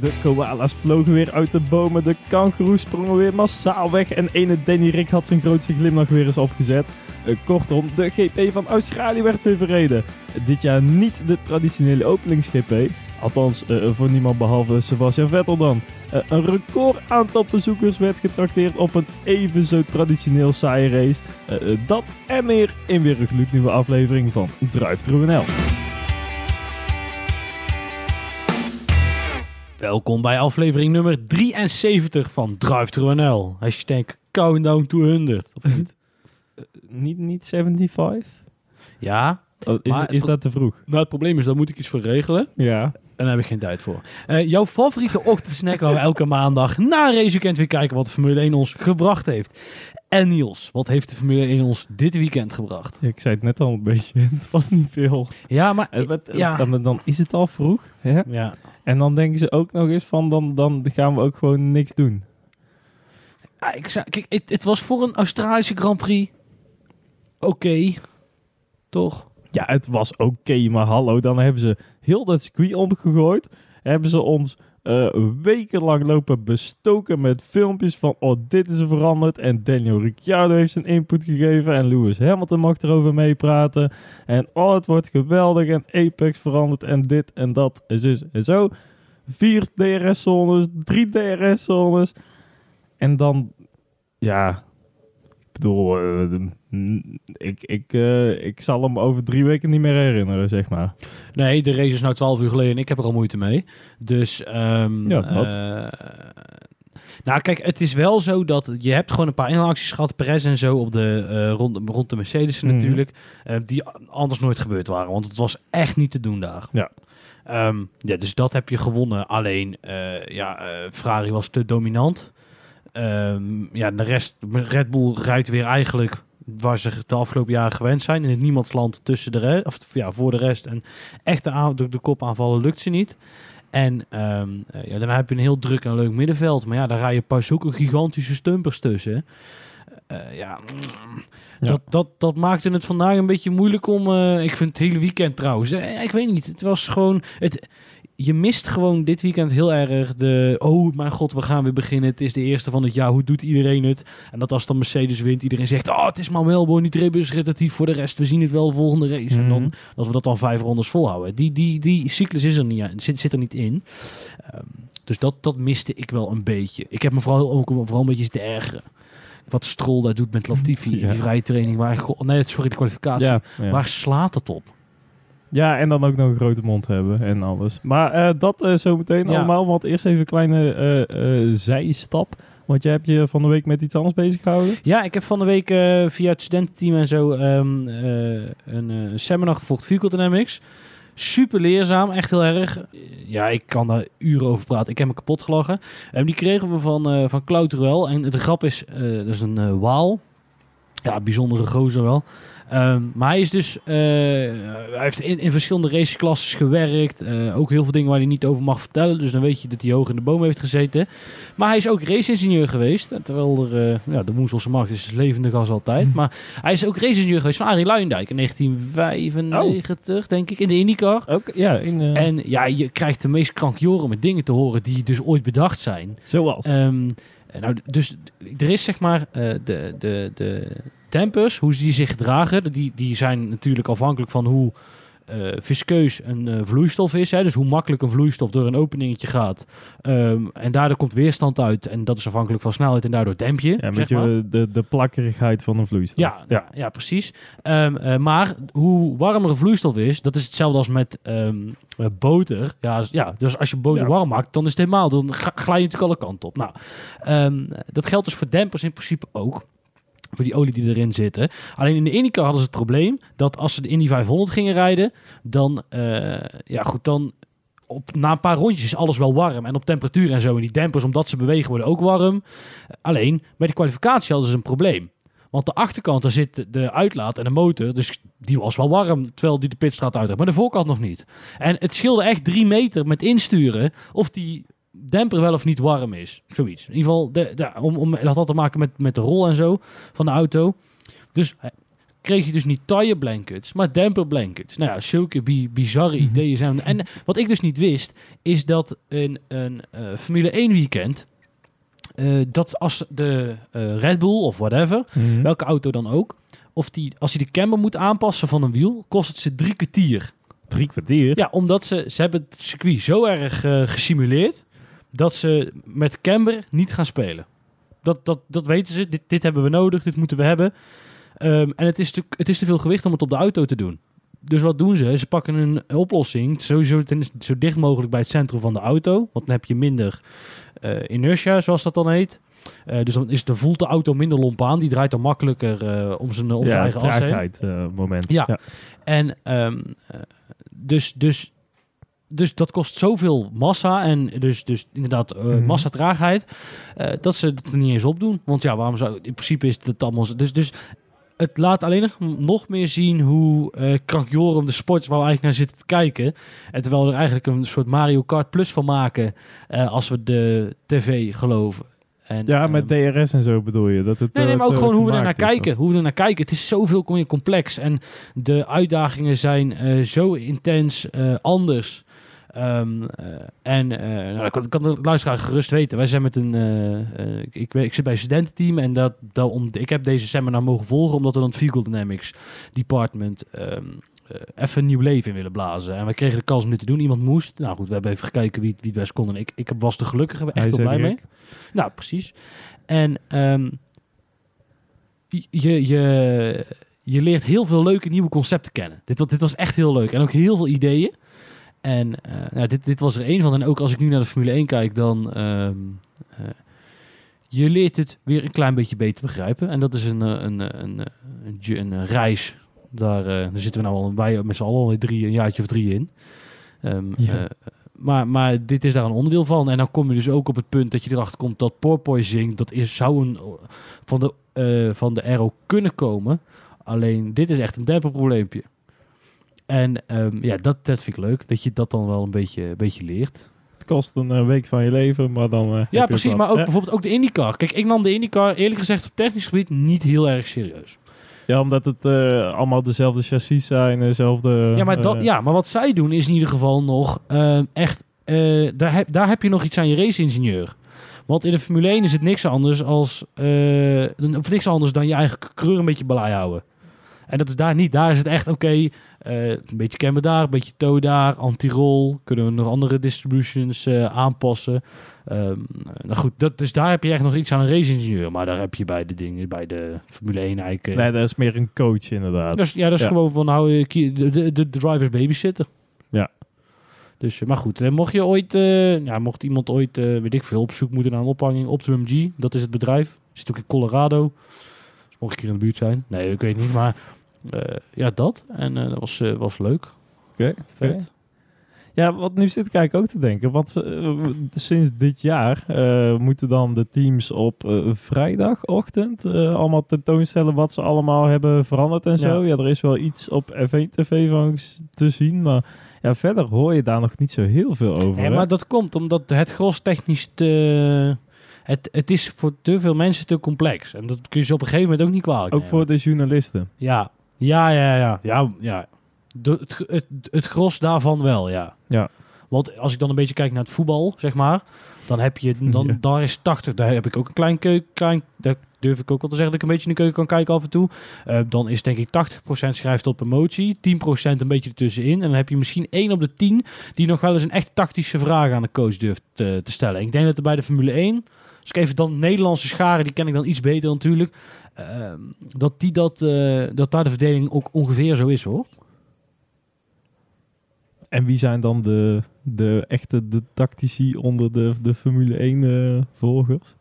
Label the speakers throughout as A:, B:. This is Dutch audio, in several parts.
A: De koala's vlogen weer uit de bomen, de kangoeroes sprongen weer massaal weg en ene Danny Rick had zijn grootste glimlach weer eens opgezet. Eh, kortom, de GP van Australië werd weer verreden. Dit jaar niet de traditionele openings-GP, althans eh, voor niemand behalve Sebastian Vettel dan. Eh, een record aantal bezoekers werd getrakteerd op een even zo traditioneel saaie race. Dat en meer in weer een gloednieuwe aflevering van Drive NL.
B: Welkom bij aflevering nummer 73 van Drive Through NL. Hashtag Countdown to 100. Of niet?
A: Niet, niet 75?
B: ja,
A: Oh, is,
B: Maar-
A: is dat te vroeg?
B: nou het probleem is, daar moet ik iets voor regelen.
A: Ja.
B: En daar heb ik geen tijd voor. Eh, jouw favoriete ochtendsnack waar we elke maandag na een raceweekend weer kijken wat de Formule 1 ons gebracht heeft. En Niels, wat heeft de Formule 1 ons dit weekend gebracht?
A: Ik zei het net al een beetje, het was niet veel.
B: Ja, maar...
A: Het werd-
B: Ja.
A: dan, dan is het al vroeg. Hè?
B: Ja,
A: En dan denken ze ook nog eens van, dan, dan gaan we ook gewoon niks doen.
B: Ah, ik zei, kijk, het, het was voor een Australische Grand Prix oké, toch?
A: Ja, het was oké, maar hallo, dan hebben ze heel dat circuit omgegooid. Hebben ze ons eh, wekenlang lopen bestoken met filmpjes van, oh, dit is er veranderd. En Daniel Ricciardo heeft zijn input gegeven en Lewis Hamilton mag erover meepraten. En oh, het wordt geweldig en Apex veranderd en dit en dat en zus en zo. Vier DRS-zones, drie DRS-zones. En dan, ja, bedoel, eh, ik, ik, eh, ik zal hem over drie weken niet meer herinneren, zeg maar.
B: Nee, de race is nou 12 uur geleden en ik heb er al moeite mee. Dus, ehm,
A: Ja,
B: eh, nou kijk, het is wel zo dat je hebt gewoon een paar inhaalacties gehad, Perez en zo, op de, rond, rond de Mercedes
A: Mhm.
B: natuurlijk, die anders nooit gebeurd waren. Want het was echt niet te doen daar.
A: Ja.
B: Ehm, ja, dus dat heb je gewonnen. Alleen, ja, Ferrari was te dominant. Ehm, ja, de rest, Red Bull rijdt weer eigenlijk waar ze de afgelopen jaren gewend zijn. In het niemandsland tussen de rest, of ja, voor de rest. En echte aan, de, de kopaanvallen lukt ze niet. En eh, ja, daarna heb je een heel druk en leuk middenveld. Maar ja, daar rijden pas zulke gigantische stumpers tussen. Eh, ja, mm,
A: Ja.
B: Dat, dat, dat maakte het vandaag een beetje moeilijk om... eh, ik vind het hele weekend trouwens. eh, ik weet niet, het was gewoon... Het, je mist gewoon dit weekend heel erg de... Oh mijn god, we gaan weer beginnen. Het is de eerste van het jaar. Hoe doet iedereen het? En dat als dan Mercedes wint, iedereen zegt... Oh, het is maar Melbourne, niet rebusretatief voor de rest. We zien het wel volgende race. En
A: Mhm.
B: dan, dat we dat dan vijf rondes volhouden. Die, die, die cyclus is er niet, zit, zit er niet in. Ehm, dus dat, dat miste ik wel een beetje. Ik heb me vooral ook vooral een beetje zitten ergeren. Wat Stroll daar doet met Latifi in
A: Ja.
B: die vrije training. Waar, nee, sorry, de kwalificatie.
A: Ja, ja.
B: Waar slaat het op?
A: Ja, en dan ook nog een grote mond hebben en alles. Maar eh, dat eh zometeen
B: Ja.
A: allemaal, want eerst even een kleine eh, zijstap. Want jij hebt je van de week met iets anders bezig gehouden.
B: Ja, ik heb van de week via het studententeam en zo ehm, eh, een seminar gevolgd, Vehicle Dynamics. Super leerzaam, echt heel erg. Ja, ik kan daar uren over praten. Ik heb me kapot gelachen. En die kregen we van, van Cloud Ruel. En de grap is, dat is een waal. Ja, bijzondere gozer wel. Ehm, maar hij is dus, eh, hij heeft in, in verschillende raceklasses gewerkt. Eh, ook heel veel dingen waar hij niet over mag vertellen. Dus dan weet je dat hij hoog in de boom heeft gezeten. Maar hij is ook raceingenieur geweest. Terwijl er, eh, ja, de Moeselse macht is levendig als altijd. Maar hij is ook raceingenieur geweest van Arie Luijendijk in 1995, denk ik, in de IndyCar.
A: Ook, ja, in,
B: En ja, je krijgt de meest krankjoren met dingen te horen die dus ooit bedacht zijn.
A: zoals.
B: Ehm, nou, dus er is zeg maar de, de, de dampers, hoe die zich gedragen, die, die zijn natuurlijk afhankelijk van hoe eh viskeus een eh, vloeistof is. Hè? Dus hoe makkelijk een vloeistof door een openingetje gaat. Ehm, en daardoor komt weerstand uit. En dat is afhankelijk van snelheid en daardoor demp je.
A: ja,
B: zeg
A: met je,
B: maar.
A: de, de plakkerigheid van een vloeistof.
B: Ja, ja. ja, precies. Ehm, eh, maar hoe warmer een vloeistof is, dat is hetzelfde als met ehm, eh, boter. Ja, ja, dus als je boter
A: Ja.
B: warm maakt, dan is het helemaal, dan glij je natuurlijk alle kanten op. Nou, dat geldt dus voor dampers in principe ook. Voor die olie die erin zitten. Alleen in de IndyCar hadden ze het probleem dat als ze de Indy 500 gingen rijden, dan, eh, ja goed, dan op, na een paar rondjes is alles wel warm. En op temperatuur en zo. En die dampers, omdat ze bewegen, worden ook warm. Alleen, bij de kwalificatie hadden ze een probleem. Want de achterkant, daar zit de uitlaat en de motor. Dus die was wel warm, terwijl die de pitstraat uit Maar de voorkant nog niet. En het scheelde echt drie meter met insturen of die demper wel of niet warm is. Zoiets. In ieder geval, de, de, om, om, dat had te maken met, met de rol en zo van de auto. Dus eh, kreeg je dus niet tire blankets, maar damper blankets. Nou ja, zulke bi- bizarre
A: Mhm.
B: ideeën zijn. En wat ik dus niet wist, is dat een, een eh, Formule 1 weekend, eh, dat als de eh, Red Bull of whatever,
A: Mhm.
B: welke auto dan ook, of die, als hij de camber moet aanpassen van een wiel, kost het ze drie kwartier.
A: Drie kwartier?
B: Ja, omdat ze, ze hebben het circuit zo erg eh, gesimuleerd dat ze met camber niet gaan spelen. Dat, dat, dat weten ze. Dit, dit hebben we nodig, dit moeten we hebben. Ehm, en het is, te, het is te veel gewicht om het op de auto te doen. Dus wat doen ze? Ze pakken een oplossing, sowieso ten- zo dicht mogelijk bij het centrum van de auto. Want dan heb je minder eh, inertia, zoals dat dan heet. Eh, dus dan is de, voelt de auto minder lomp aan. Die draait dan makkelijker eh, om zijn, om zijn
A: ja,
B: eigen as heen.
A: moment.
B: Ja. En ehm, eh, dus, dus, dus dat kost zoveel massa en dus, dus inderdaad eh
A: Mhm.
B: massatraagheid, eh, dat ze het er niet eens op doen. Want ja, waarom zou in principe is het allemaal dus, dus het laat alleen nog, nog meer zien hoe eh krankjorum de sport waar we eigenlijk naar zitten te kijken. En terwijl we er eigenlijk een soort Mario Kart Plus van maken als we de tv geloven. En,
A: Ja,
B: ehm,
A: met DRS en zo bedoel je. Dat het,
B: Nee, nee, maar ook gewoon hoe we er naar kijken. Hoe we er naar kijken. Het is zoveel meer complex. En de uitdagingen zijn zo intens anders. Ehm, eh, en eh nou, ik kan, kan de luisteraar gerust weten. Wij zijn met een. eh, ik, ik, zit bij een studententeam. En dat, dat om, ik heb deze seminar mogen volgen. Omdat we dan het Vehicle Dynamics Department. eh, even een nieuw leven in willen blazen. En we kregen de kans om dit te doen. Iemand moest. Nou goed, we hebben even gekeken wie, wie het best kon. En ik, ik was de gelukkige. Echt heel blij mee. Nou, precies. En ehm, je, je, je leert heel veel leuke nieuwe concepten kennen. Dit, dit was echt heel leuk. En ook heel veel ideeën. En eh, nou, dit, dit was er één van. En ook als ik nu naar de Formule 1 kijk, dan... ehm, eh, je leert het weer een klein beetje beter begrijpen. En dat is een, eh, een, een, een, een, reis. Daar, daar zitten we nou al bij met z'n allen alweer drie, een jaartje of drie in. Ehm,
A: Ja.
B: eh, maar, maar dit is daar een onderdeel van. En dan kom je dus ook op het punt dat je erachter komt dat porpoising, dat is, zou een, van, de, eh, van de aero kunnen komen. Alleen dit is echt een demperprobleempje. En ehm, ja, dat, dat vind ik leuk. Dat je dat dan wel een beetje, een beetje leert.
A: Het kost een eh, week van je leven, maar dan. eh,
B: Ja, precies. Maar ook
A: Ja.
B: bijvoorbeeld ook de IndyCar. Kijk, ik nam de IndyCar eerlijk gezegd op technisch gebied niet heel erg serieus.
A: Ja, omdat het eh, allemaal dezelfde chassis zijn, dezelfde.
B: Ja, maar, dat, ja, maar wat zij doen is in ieder geval nog ehm, echt... daar, heb, daar heb je nog iets aan je race-ingenieur. Want in de Formule 1 is het niks anders als... niks anders dan je eigen kleur een beetje belei houden. En dat is daar niet. Daar is het echt oké. eh, een beetje camber daar, een beetje toe daar, anti-roll. Kunnen we nog andere distributions eh, aanpassen. Ehm, nou goed, dat, dus daar heb je echt nog iets aan een race-ingenieur. Maar daar heb je bij de dingen, bij de Formule 1 eigenlijk...
A: Nee, dat is meer een coach inderdaad.
B: Dus, ja, dat is
A: Ja.
B: gewoon van eh, kie- de, de, de drivers babysitter.
A: Ja.
B: Dus, eh, maar goed, eh, mocht je ooit, eh, ja, mocht iemand ooit, eh, weet ik veel, op zoek moeten naar een ophanging, Optimum G, dat is het bedrijf. Zit ook in Colorado. Dus mocht ik hier in de buurt zijn. Nee, ik weet niet, maar eh, ja, dat. En eh, dat was, eh, was leuk.
A: Oké,
B: Vet.
A: Ja, wat nu zit ik eigenlijk ook te denken. Want eh, sinds dit jaar eh, moeten dan de teams op eh, vrijdagochtend eh, allemaal tentoonstellen wat ze allemaal hebben veranderd en zo. Ja, er is wel iets op F1 TV van te zien, maar ja, verder hoor je daar nog niet zo heel veel over.
B: Ja,
A: hè?
B: maar dat komt omdat het gros technisch te... Het, het is voor te veel mensen te complex. En dat kun je ze op een gegeven moment ook niet kwalijk
A: Ook
B: nemen.
A: voor de journalisten.
B: Ja, ja, ja, ja. ja, ja. De, het, het, het gros daarvan wel, ja.
A: Ja.
B: Want als ik dan een beetje kijk naar het voetbal, zeg maar, dan heb je, dan,
A: Ja.
B: daar is 80, daar heb ik ook een klein keuken, klein, daar durf ik ook wel te zeggen dat ik een beetje in de keuken kan kijken af en toe. Eh, dan is denk ik 80% schrijft op emotie, 10% een beetje ertussenin. En dan heb je misschien 1 op de 10 die nog wel eens een echt tactische vraag aan de coach durft te, te stellen. Ik denk dat er bij de Formule 1, als ik even dan Nederlandse scharen, die ken ik dan iets beter natuurlijk, ehm, dat, die dat, eh, dat daar de verdeling ook ongeveer zo is hoor.
A: En wie zijn dan de, de echte de tactici onder de, de Formule 1 eh, volgers?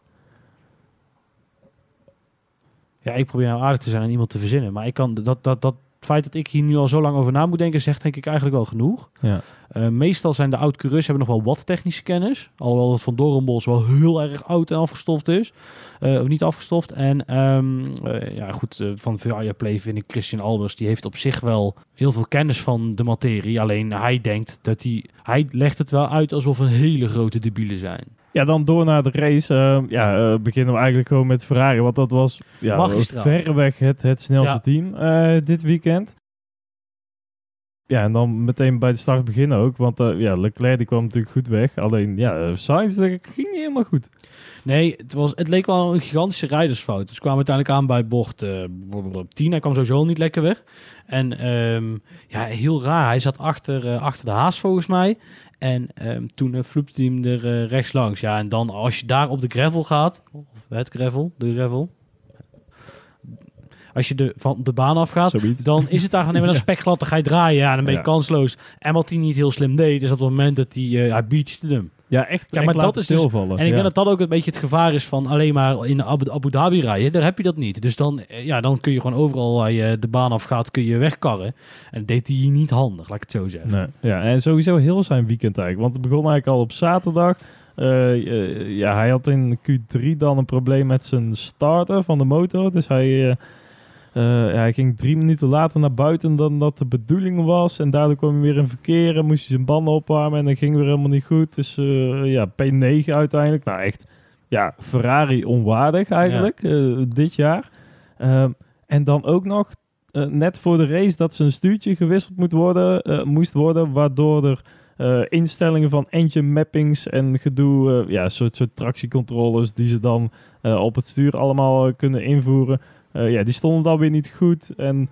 B: Ja, ik probeer nou aardig te zijn en iemand te verzinnen. Maar ik kan dat, dat, dat feit dat ik hier nu al zo lang over na moet denken, zegt denk ik eigenlijk wel genoeg.
A: Ja.
B: Eh, meestal zijn de oud-coureurs hebben nog wel wat technische kennis. Alhoewel het van Dorenbos wel heel erg oud en afgestoft is. Eh, of niet afgestoft. En ehm, eh, ja, goed, van VIA Play vind ik Christian Albers. Die heeft op zich wel heel veel kennis van de materie. Alleen hij denkt dat hij... Hij legt het wel uit alsof een hele grote debielen zijn.
A: Ja, dan door naar de race. Eh, ja, eh, beginnen we eigenlijk gewoon met Ferrari. Want dat was ja, verreweg het, het snelste
B: Ja.
A: team eh, dit weekend. Ja, en dan meteen bij de start beginnen ook. Want eh, ja, Leclerc die kwam natuurlijk goed weg. Alleen, ja, Sainz ging niet helemaal goed.
B: Nee, het, was, het leek wel een gigantische rijdersfout. Dus kwamen uiteindelijk aan bij bocht eh, blablabla 10. Hij kwam sowieso niet lekker weg. En ehm, ja, heel raar. Hij zat achter, eh, achter de haas volgens mij. En ehm, toen uh, vloepte hij hem er eh, rechts langs. Ja, en dan als je daar op de gravel gaat. Of het gravel, de gravel. Als je de, van de baan afgaat,
A: Zoiets.
B: dan is het daar gewoon even een
A: Ja.
B: spekglad. Dan ga je draaien. Ja, dan ben je
A: Ja.
B: kansloos. En wat hij niet heel slim deed, is op het moment dat hij, eh hij beachte hem.
A: Ja, echt,
B: Ja,
A: echt
B: maar dat
A: laten
B: is dus-. En ik
A: ja.
B: denk dat dat ook een beetje het gevaar is van alleen maar in Abu, Abu Dhabi rijden. Daar heb je dat niet. Dus dan, eh, ja, dan kun je gewoon overal waar je de baan afgaat, kun je wegkarren. En dat deed hij niet handig, laat ik het zo zeggen.
A: Nee. Ja, en sowieso heel zijn weekend eigenlijk. Want het begon eigenlijk al op zaterdag. Eh, eh, ja, hij had in Q3 dan een probleem met zijn starter van de motor. Dus hij, eh, ja, hij ging drie minuten later naar buiten dan dat de bedoeling was. En daardoor kwam hij weer in verkeer en moest hij zijn banden opwarmen. En dat ging weer helemaal niet goed. Dus eh, ja, P9 uiteindelijk. Nou, echt ja, Ferrari onwaardig eigenlijk eh, dit jaar. Ehm, en dan ook nog net voor de race dat zijn stuurtje gewisseld moet worden, moest worden, waardoor er instellingen van engine mappings en gedoe, ja, soort, soort tractiecontroles die ze dan op het stuur allemaal kunnen invoeren, eh, ja, die stonden dan weer niet goed en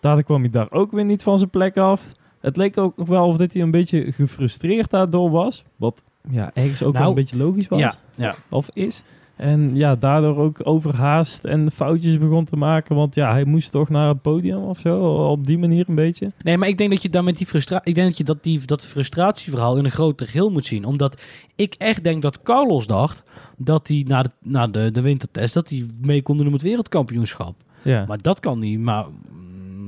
A: daardoor kwam hij daar ook weer niet van zijn plek af. Het leek ook nog wel of dat hij een beetje gefrustreerd daardoor was, wat ja, ergens ook wel
B: Nou,
A: een beetje logisch was
B: Ja, ja.
A: of is. En ja, daardoor ook overhaast en foutjes begon te maken. Want ja, hij moest toch naar het podium of zo. Op die manier een beetje.
B: Nee, maar ik denk dat je dan met die frustratie. Ik denk dat je dat, die, dat frustratieverhaal in een groter geheel moet zien. Omdat ik echt denk dat Carlos dacht dat hij na de, na de, de wintertest dat hij mee kon doen om het wereldkampioenschap.
A: Ja,
B: Maar dat kan niet. Maar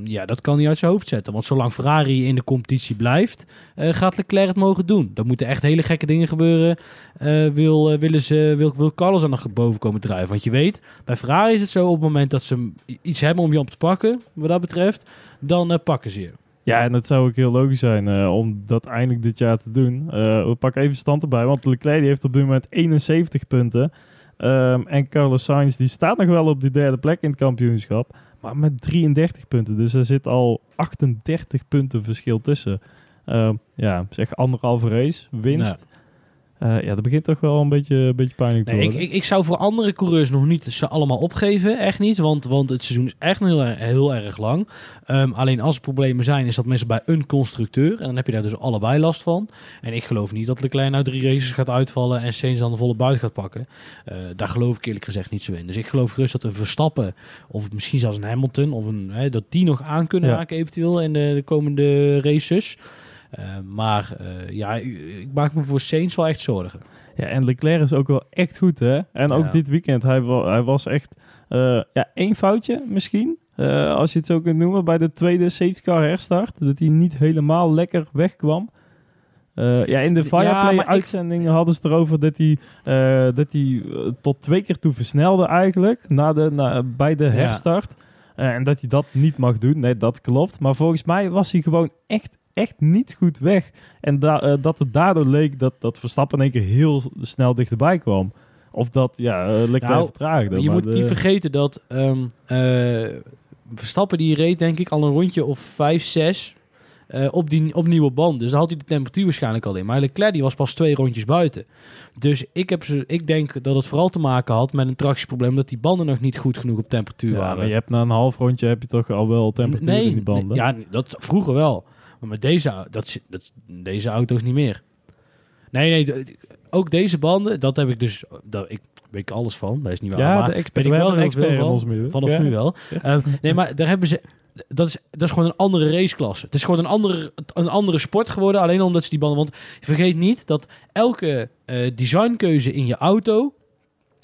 B: ja, dat kan hij uit zijn hoofd zetten. Want zolang Ferrari in de competitie blijft, eh, gaat Leclerc het mogen doen. Dan moeten echt hele gekke dingen gebeuren. Eh, wil, eh, willen ze, wil, wil Carlos er nog boven komen drijven? Want je weet, bij Ferrari is het zo op het moment dat ze iets hebben om je op te pakken, wat dat betreft, dan pakken ze je.
A: ja en het zou ook heel logisch zijn om dat eindelijk dit jaar te doen. We pakken even stand erbij. Want Leclerc die heeft op dit moment 71 punten. Ehm, en Carlos Sainz die staat nog wel op die derde plek in het kampioenschap. Maar met 33 punten. Dus er zit al 38 punten verschil tussen. Ehm, ja, zeg anderhalve race, winst. Eh, ja, dat begint toch wel een beetje, een beetje pijnlijk te
B: Nee, ik,
A: worden.
B: ik, ik zou voor andere coureurs nog niet ze allemaal opgeven. Echt niet. Want, want het seizoen is echt heel, erg- heel erg lang. Ehm, alleen als er problemen zijn, is dat meestal bij een constructeur. En dan heb je daar dus allebei last van. En ik geloof niet dat Leclerc nou drie races gaat uitvallen en Sainz dan de volle buit gaat pakken. Eh, daar geloof ik eerlijk gezegd niet zo in. Dus ik geloof gerust dat een Verstappen, of misschien zelfs een Hamilton, of een, hè, dat die nog aan kunnen
A: Ja.
B: haken eventueel in de, de komende races. Eh, maar eh, ja, ik maak me voor Sainz wel echt zorgen.
A: Ja, en Leclerc is ook wel echt goed, hè? En ook
B: Ja.
A: dit weekend, hij, hij was echt... eh, ja, één foutje misschien, als je het zo kunt noemen, bij de tweede safety car herstart. Dat hij niet helemaal lekker wegkwam. Ja, in de
B: Ja,
A: Fireplay
B: maar ik-
A: uitzending hadden ze het erover dat hij, dat hij tot twee keer toe versnelde eigenlijk, na de, na, bij de herstart. En dat hij dat niet mag doen, nee, dat klopt. Maar volgens mij was hij gewoon echt, echt niet goed weg. En da- eh, dat het daardoor leek dat, dat Verstappen in één keer heel snel dichterbij kwam. Of dat, ja, eh, Leclerc
B: Nou,
A: vertraagde.
B: je moet
A: de-
B: niet vergeten dat eh, Verstappen die reed denk ik al een rondje of 5, 6 eh, op, die, op nieuwe band. Dus had hij de temperatuur waarschijnlijk al in. Maar Leclerc die was pas twee rondjes buiten. Dus ik, heb ze, ik denk dat het vooral te maken had met een tractieprobleem... dat die banden nog niet goed genoeg op temperatuur
A: Ja,
B: waren.
A: maar je hebt na een half rondje heb je toch al wel temperatuur in die banden.
B: Nee, ja, dat vroeger wel. Maar met deze, dat, dat, deze auto's niet meer. Nee, nee, ook deze banden, dat heb ik dus... Dat, ik weet ik alles van, dat is niet waar.
A: Ja,
B: maar
A: expert,
B: weet ik
A: we
B: wel
A: een expert
B: van.
A: ons midden.
B: Vanaf
A: Ja.
B: nu wel.
A: Ja.
B: Eh, nee, maar daar hebben ze... Dat is, dat is gewoon een andere raceklasse. Het is gewoon een andere, een andere sport geworden. Alleen omdat ze die banden... Want vergeet niet dat elke eh, designkeuze in je auto...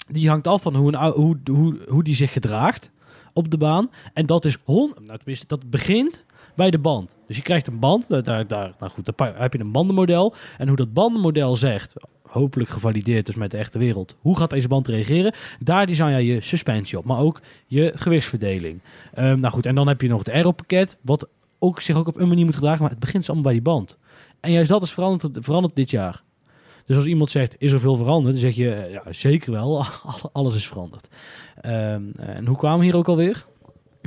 B: Die hangt af van hoe, een, hoe, hoe, hoe die zich gedraagt op de baan. En dat is... Hon, nou, tenminste, dat begint bij de band. Dus je krijgt een band. Daar, daar, nou goed, heb je een bandenmodel. En hoe dat bandenmodel zegt... Hopelijk gevalideerd dus met de echte wereld. Hoe gaat deze band reageren? Daar design jij je suspensie op. Maar ook je gewichtsverdeling. Ehm, nou goed, en dan heb je nog het aeropakket, wat ook zich ook op een manier moet gedragen, maar het begint dus allemaal bij die band. En juist dat is veranderd, veranderd dit jaar. Dus als iemand zegt, is er veel veranderd? Dan zeg je, eh, ja, zeker wel. Alles is veranderd. Ehm, en hoe kwamen we hier ook alweer?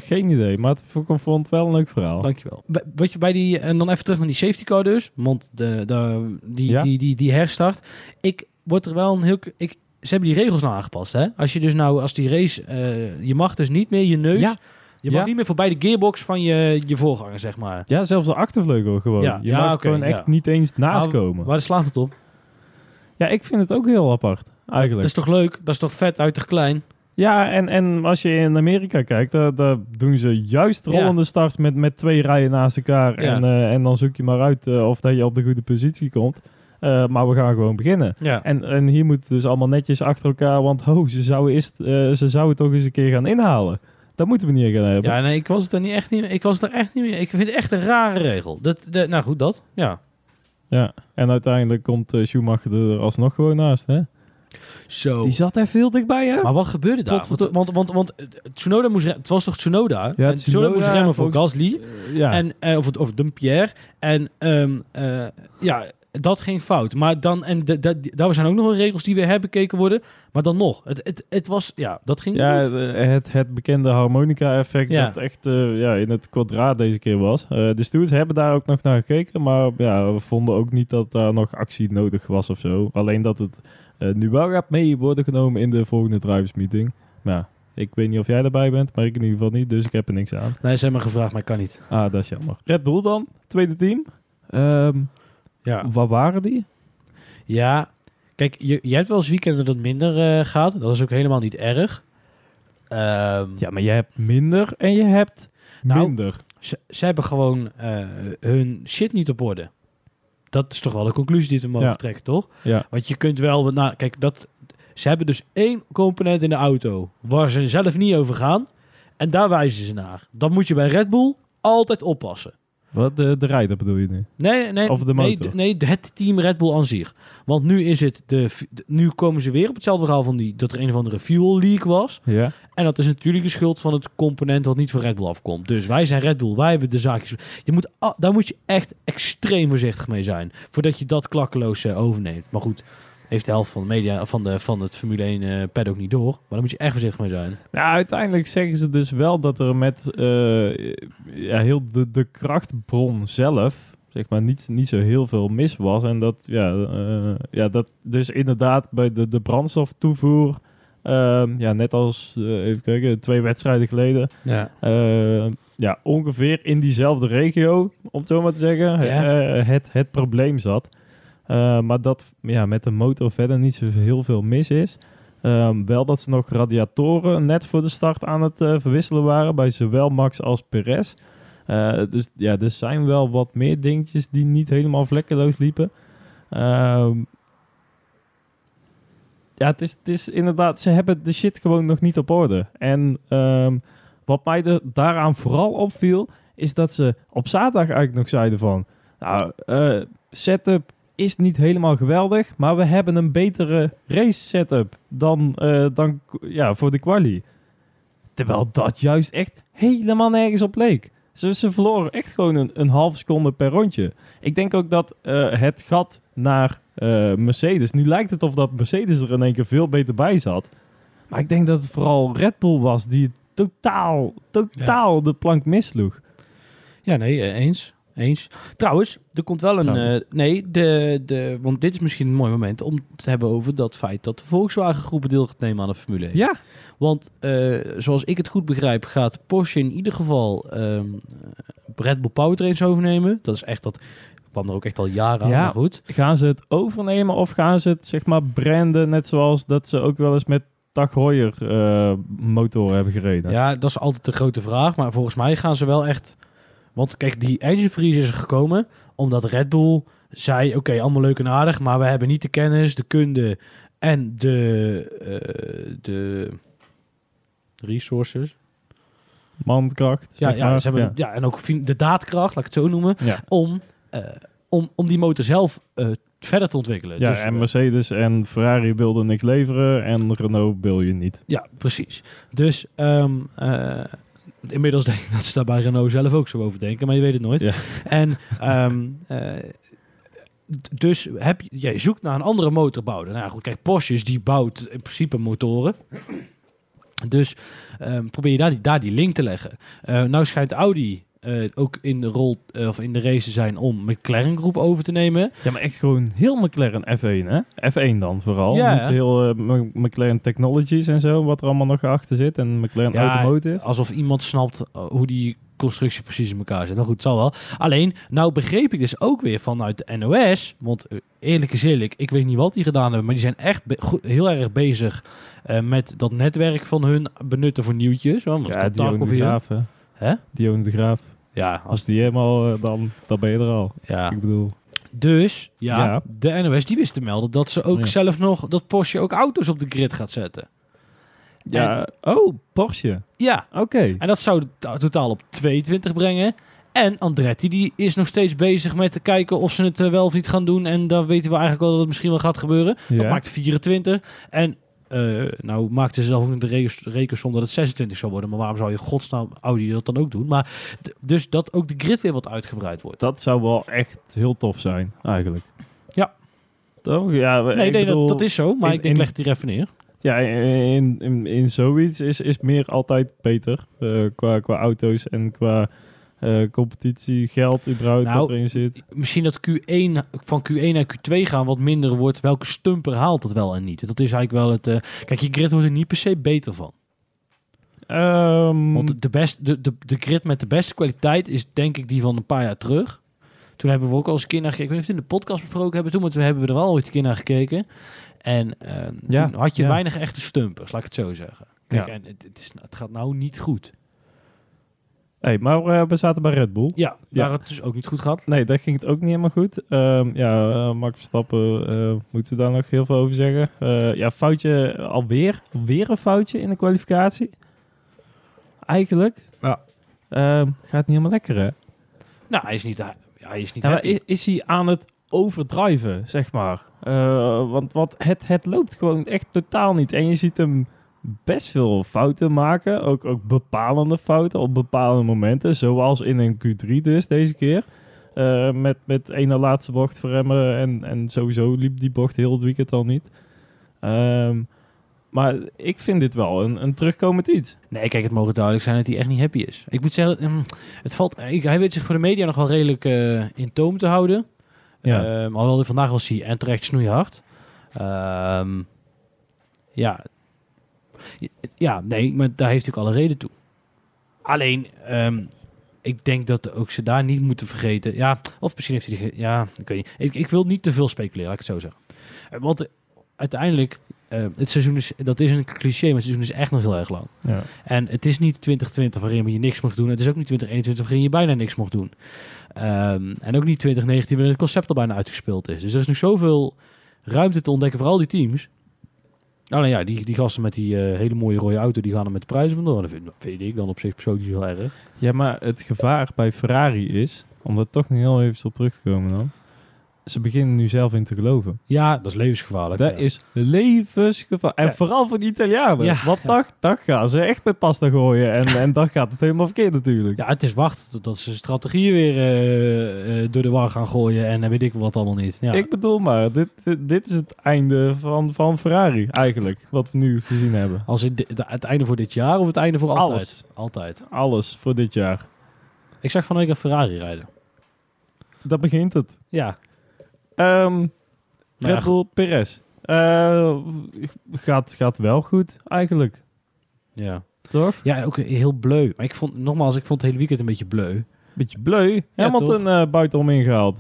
A: Geen idee, maar het, ik vond het wel een leuk verhaal.
B: Dankjewel. Bij- Wat je bij die, en dan even terug naar die safety car dus, want de, de, die,
A: Ja.
B: die, die, die herstart. Ik word er wel een heel, ik, ze hebben die regels nou aangepast, hè? Als je dus nou, als die race, eh, je mag dus niet meer je neus,
A: Ja.
B: je mag
A: Ja.
B: niet meer voorbij de gearbox van je, je voorganger, zeg maar.
A: Ja, zelfs de achtervleugel gewoon.
B: Ja,
A: je
B: ja,
A: mag gewoon echt niet eens naast
B: Maar
A: komen.
B: Waar slaat het op?
A: Ja, ik vind het ook heel apart,
B: Dat
A: eigenlijk.
B: is toch leuk? Dat is toch vet, uit klein?
A: Ja, en, en als je in Amerika kijkt, daar, daar doen ze juist
B: Ja.
A: rollende starts met, met twee rijen naast elkaar.
B: Ja.
A: En, eh, en dan zoek je maar uit eh, of dat je op de goede positie komt. Eh, maar we gaan gewoon beginnen.
B: Ja.
A: En, en hier moet dus allemaal netjes achter elkaar, want ho, ze zouden, eerst, ze zouden toch eens een keer gaan inhalen. Dat moeten we niet gaan hebben.
B: Ja, nee, ik was het er niet echt niet. Ik was er echt niet meer. Ik vind het echt een rare regel. Dat, de, nou goed, dat. Ja.
A: Ja, en uiteindelijk komt Schumacher er alsnog gewoon naast, hè?
B: Zo.
A: Die zat er veel dichtbij, hè?
B: Maar wat gebeurde daar?
A: Tot-
B: Want,
A: tot-
B: want, want, want, eh, Tsunoda moest het was toch Tsunoda?
A: Ja,
B: En Tsunoda moest remmen voor
A: volgens-
B: Gasly.
A: Eh, ja.
B: En, eh, of, het- of Dumpierre. En ehm, eh, ja, dat ging fout. Maar dan, en daar zijn ook nog wel regels die weer herbekeken worden. Maar dan nog, het, het, het was, ja, dat ging
A: Ja,
B: goed.
A: het, het bekende harmonica-effect
B: Ja.
A: dat echt eh, ja, in het kwadraat deze keer was. Eh, de stewards hebben daar ook nog naar gekeken, maar ja, we vonden ook niet dat daar nog actie nodig was of zo. Alleen dat het eh, nu wel gaat mee worden genomen in de volgende drivers meeting. Maar ja, ik weet niet of jij erbij bent, maar ik in ieder geval niet, dus ik heb er niks aan.
B: Nee, ze hebben me gevraagd, maar ik kan niet.
A: Ah, dat is jammer. Red Bull dan, tweede team. Ehm
B: Ja.
A: Waar waren die?
B: Ja, kijk, je, je hebt wel eens weekenden dat minder eh, gaat. Dat is ook helemaal niet erg. Ehm,
A: Ja, maar je hebt minder en je hebt
B: Nou,
A: minder.
B: ze, ze hebben gewoon eh, hun shit niet op orde. Dat is toch wel de conclusie die we mogen
A: Ja.
B: trekken, toch?
A: Ja.
B: Want je kunt wel... Nou, kijk, dat, ze hebben dus één component in de auto... waar ze zelf niet over gaan. En daar wijzen ze naar. Dat moet je bij Red Bull altijd oppassen.
A: Wat, de, de rijder bedoel je nu?
B: Nee, nee,
A: Of de
B: nee,
A: motor.
B: d- nee, het team Red Bull aan zich. Want nu is het de, nu komen ze weer op hetzelfde verhaal van die dat er een of andere fuel leak was.
A: Ja.
B: En dat is natuurlijk de schuld van het component wat niet van Red Bull afkomt. Dus wij zijn Red Bull, wij hebben de zaakjes. Je moet, daar moet je echt extreem voorzichtig mee zijn voordat je dat klakkeloos eh, overneemt. Maar goed, heeft de helft van de media van de van het Formule 1 eh paddock niet door. Maar daar moet je echt voorzichtig mee zijn.
A: Nou, uiteindelijk zeggen ze dus wel dat er met eh, ja, heel de, de krachtbron zelf, zeg maar, niet, niet zo heel veel mis was. En dat, ja, eh, ja, dat dus inderdaad bij de, de brandstoftoevoer, ehm, ja, net als, even kijken, twee wedstrijden geleden,
B: Ja.
A: eh, ja, ongeveer in diezelfde regio, om het zo maar te zeggen,
B: Ja.
A: eh, het, het probleem zat. Eh, maar dat ja, met de motor verder niet zo heel veel mis is. Ehm, wel dat ze nog radiatoren net voor de start aan het eh, verwisselen waren bij zowel Max als Perez. Eh, dus ja, er zijn wel wat meer dingetjes die niet helemaal vlekkeloos liepen. Ehm, ja, het is, het is inderdaad, ze hebben de shit gewoon nog niet op orde. En ehm, wat mij daaraan vooral opviel, is dat ze op zaterdag eigenlijk nog zeiden van... Nou, setup is niet helemaal geweldig, maar we hebben een betere race setup dan, eh, dan ja, voor de quali. Terwijl dat juist echt helemaal nergens op leek. Ze, ze verloren echt gewoon een, een half seconde per rondje. Ik denk ook dat eh, het gat naar eh, Mercedes... Nu lijkt het of dat Mercedes er in één keer veel beter bij zat. Maar ik denk dat het vooral Red Bull was die totaal, totaal de plank missloeg.
B: Ja, nee, eens. Eens. Trouwens, er komt wel een. Eh, nee, de, de, want dit is misschien een mooi moment om te hebben over dat feit dat de Volkswagen groepen deel gaat nemen aan de Formule 1.
A: Ja,
B: Want eh, zoals ik het goed begrijp, gaat Porsche in ieder geval ehm Red Bull Powertrains overnemen. Dat is echt dat. kwam er ook echt al jaren aan,
A: Ja.
B: maar goed.
A: gaan ze het overnemen of gaan ze het zeg maar branden net zoals dat ze ook wel eens met Tag Heuer eh, motor hebben gereden?
B: Ja, dat is altijd de grote vraag. Maar volgens mij gaan ze wel echt. Want kijk, die engine freeze is er gekomen omdat Red Bull zei: Oké, allemaal leuk en aardig, maar we hebben niet de kennis, de kunde en de, eh, de resources.
A: Mandkracht.
B: Ja, ja, ze hebben, ja. en ook de daadkracht, laat ik het zo noemen,
A: Ja.
B: om, eh, om, om die motor zelf eh, verder te ontwikkelen.
A: Ja,
B: Dus,
A: en Mercedes en Ferrari wilden niks leveren en Renault wil je niet.
B: Ja, precies. Dus ehm, eh, inmiddels denk ik dat ze daar bij Renault zelf ook zo over denken, maar je weet het nooit.
A: Ja.
B: En ehm, eh, dus heb je, jij zoekt naar een andere motorbouwer. Nou ja, goed, kijk, Porsche die bouwt in principe motoren. Dus ehm, probeer je daar die, daar die link te leggen. Eh, nou schijnt Audi eh, ook in de rol eh, of in de race zijn om McLaren groep over te nemen.
A: Ja, maar echt gewoon heel McLaren F1, hè? F1 dan vooral.
B: Ja.
A: Niet heel eh, McLaren Technologies en zo, wat er allemaal nog achter zit. En McLaren
B: Ja,
A: Automotive.
B: Alsof iemand snapt hoe die constructie precies in elkaar zit. Nou goed, het zal wel. Alleen, nou begreep ik dus ook weer vanuit de NOS. Want eerlijk is eerlijk, ik weet niet wat die gedaan hebben. Maar die zijn echt goed- heel erg bezig met dat netwerk van hun benutten voor nieuwtjes. Want
A: Ja, de. Graaf, hè? Dion de Graaf.
B: Ja, als,
A: die helemaal, eh, dan, dan ben je er al.
B: ja.
A: Ik bedoel...
B: Dus, ja,
A: Ja.
B: de NOS die wist te melden dat ze ook
A: Ja.
B: zelf nog, dat Porsche ook auto's op de grid gaat zetten.
A: Ja, oh, Porsche.
B: Ja,
A: Oké.
B: En dat zou het totaal op 22 brengen. En Andretti die is nog steeds bezig met te kijken of ze het eh, wel of niet gaan doen. En dan weten we eigenlijk wel dat het misschien wel gaat gebeuren. Dat maakt 24. En eh, nou maakten ze zelf ook de re- rekensom dat het 26 zou worden. Maar waarom zou je godsnaam Audi dat dan ook doen? Maar dus dat ook de grid weer wat uitgebreid wordt.
A: Dat zou wel echt heel tof zijn, eigenlijk.
B: Ja.
A: Toch? Ja,
B: Nee,
A: ik
B: nee
A: bedoel,
B: dat, dat is zo. Maar
A: in-
B: ik denk,
A: in-
B: leg het hier even neer.
A: Ja, in, in, in zoiets is, is meer altijd beter. eh, qua, qua auto's en qua eh, competitie, geld überhaupt
B: Nou,
A: wat erin zit.
B: Misschien dat Q1 van Q1 naar Q2 gaan wat minder wordt. Welke stumper haalt het wel en niet? Dat is eigenlijk wel het... eh, kijk, je grid wordt er niet per se beter van.
A: Ehm,
B: Want de, best, de, de, de grid met de beste kwaliteit is denk ik die van een paar jaar terug. Toen hebben we ook al eens een keer naar gekeken. Ik weet niet of we het in de podcast besproken hebben toen, maar toen hebben we er wel ooit een keer naar gekeken. En
A: Ja,
B: toen had je
A: ja.
B: weinig echte stumpers, laat ik het zo zeggen. Kijk,
A: Ja.
B: en het, het, is, het gaat nou niet goed.
A: Hey, maar eh, we zaten bij Red Bull.
B: Ja,
A: Ja.
B: daar had het dus ook niet goed gehad.
A: Nee, daar ging het ook niet helemaal goed. Ehm, ja, eh, Max Verstappen, eh, moeten we daar nog heel veel over zeggen. Ja, foutje alweer. Alweer een foutje in de kwalificatie. Eigenlijk.
B: Ja.
A: Ehm, gaat niet helemaal lekker, hè?
B: Nou, hij is niet, ja, hij is niet
A: Ja,
B: happy.
A: is, is hij aan het overdrijven, zeg maar? Want want het, het loopt gewoon echt totaal niet. En je ziet hem best veel fouten maken. Ook, ook bepalende fouten op bepaalde momenten. Zoals in een Q3 dus deze keer. Eh, met, met ene laatste bocht verremmen. En, en sowieso liep die bocht heel het weekend al niet. Ehm, maar ik vind dit wel een, een terugkomend iets.
B: Nee, kijk, het mogen duidelijk zijn dat hij echt niet happy is. Ik moet zeggen, mm, het valt, hij weet zich voor de media nog wel redelijk eh, in toom te houden.
A: Ja.
B: Ehm, alhoewel vandaag was hij en terecht snoeihard. Ehm ja. Ja, nee, maar daar heeft hij ook alle reden toe. Alleen, ehm, ik denk dat ook ze daar niet moeten vergeten. Ja, of misschien heeft hij... Die, ja, ik weet niet. Ik, ik wil niet te veel speculeren, laat ik het zo zeggen. Eh, Want eh, uiteindelijk, eh, het seizoen is... Dat is een cliché, maar het seizoen is echt nog heel erg lang.
A: Ja.
B: En het is niet 2020 waarin je niks mocht doen. Het is ook niet 2021 waarin je bijna niks mocht doen. Ehm, en ook niet 2019 waarin het concept al bijna uitgespeeld is. Dus er is nog zoveel ruimte te ontdekken voor al die teams. Alleen ja, die, die gasten met die eh, hele mooie rode auto, die gaan er met de prijzen vandoor. Dat vind, ik dan op zich persoonlijk heel erg.
A: Ja, maar het gevaar bij Ferrari is, om er toch nog heel even op terug te komen dan. Ze beginnen nu zelf in te geloven.
B: Ja, dat is levensgevaarlijk.
A: Dat
B: ja.
A: is levensgevaar. En
B: Ja.
A: vooral voor de Italianen.
B: Ja,
A: Want dat gaan ze echt met pasta gooien. En, en dan gaat het helemaal verkeerd natuurlijk.
B: Ja, het is wachten totdat ze strategieën weer eh, eh, door de war gaan gooien en eh, weet ik wat allemaal niet. Ja.
A: Ik bedoel maar, dit, dit, dit is het einde van, van Ferrari eigenlijk. Wat we nu gezien hebben.
B: Als in de, de- het einde voor dit jaar of het einde voor altijd?
A: Alles.
B: Altijd.
A: Alles voor dit jaar.
B: Ik zag van een Ferrari rijden.
A: Dat begint het.
B: Ja.
A: Ehm
B: Maar
A: Red
B: ja,
A: Bull Perez. Eh, gaat, gaat wel goed eigenlijk.
B: Ja.
A: Toch?
B: ja, ook heel bleu. Maar ik vond, nogmaals, ik vond het hele weekend een beetje bleu.
A: Beetje bleu. Hamilton eh buitenom ingehaald.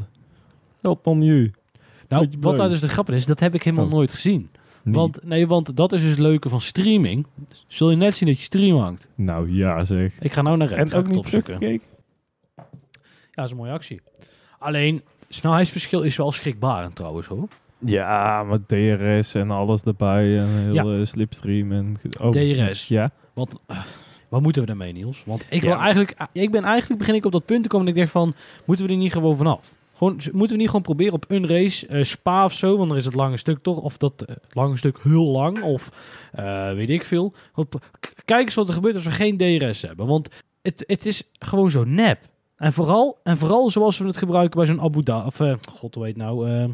A: Elton nu.
B: Nou, wat nou dus de grap is, dat heb ik helemaal
A: Oh.
B: nooit gezien. Want, nee, want dat is dus het leuke van streaming. Zul je net zien dat je stream hangt.
A: Nou ja zeg.
B: Ik ga nou naar Red.
A: En ook niet
B: opzoeken.
A: teruggekeken?
B: Ja, dat is een mooie actie. Alleen, snelheidsverschil is wel schrikbarend trouwens hoor.
A: Ja, met DRS en alles erbij. En heel
B: Ja.
A: eh, slipstream. En, oh,
B: DRS.
A: Ja.
B: Want, eh, wat moeten we daarmee Niels? Want ik, wil eigenlijk, ah, ik ben eigenlijk, begin ik op dat punt te komen en ik denk van, moeten we er niet gewoon vanaf? Gewoon, moeten we niet gewoon proberen op een race, eh, Spa of zo, want dan is het lange stuk toch, of dat eh, lange stuk heel lang, of eh, weet ik veel. Kijk eens wat er gebeurt als we geen DRS hebben, want het, het is gewoon zo nep. En vooral, en vooral zoals we het gebruiken bij zo'n Abu Dhabi, of eh, god het nou, eh,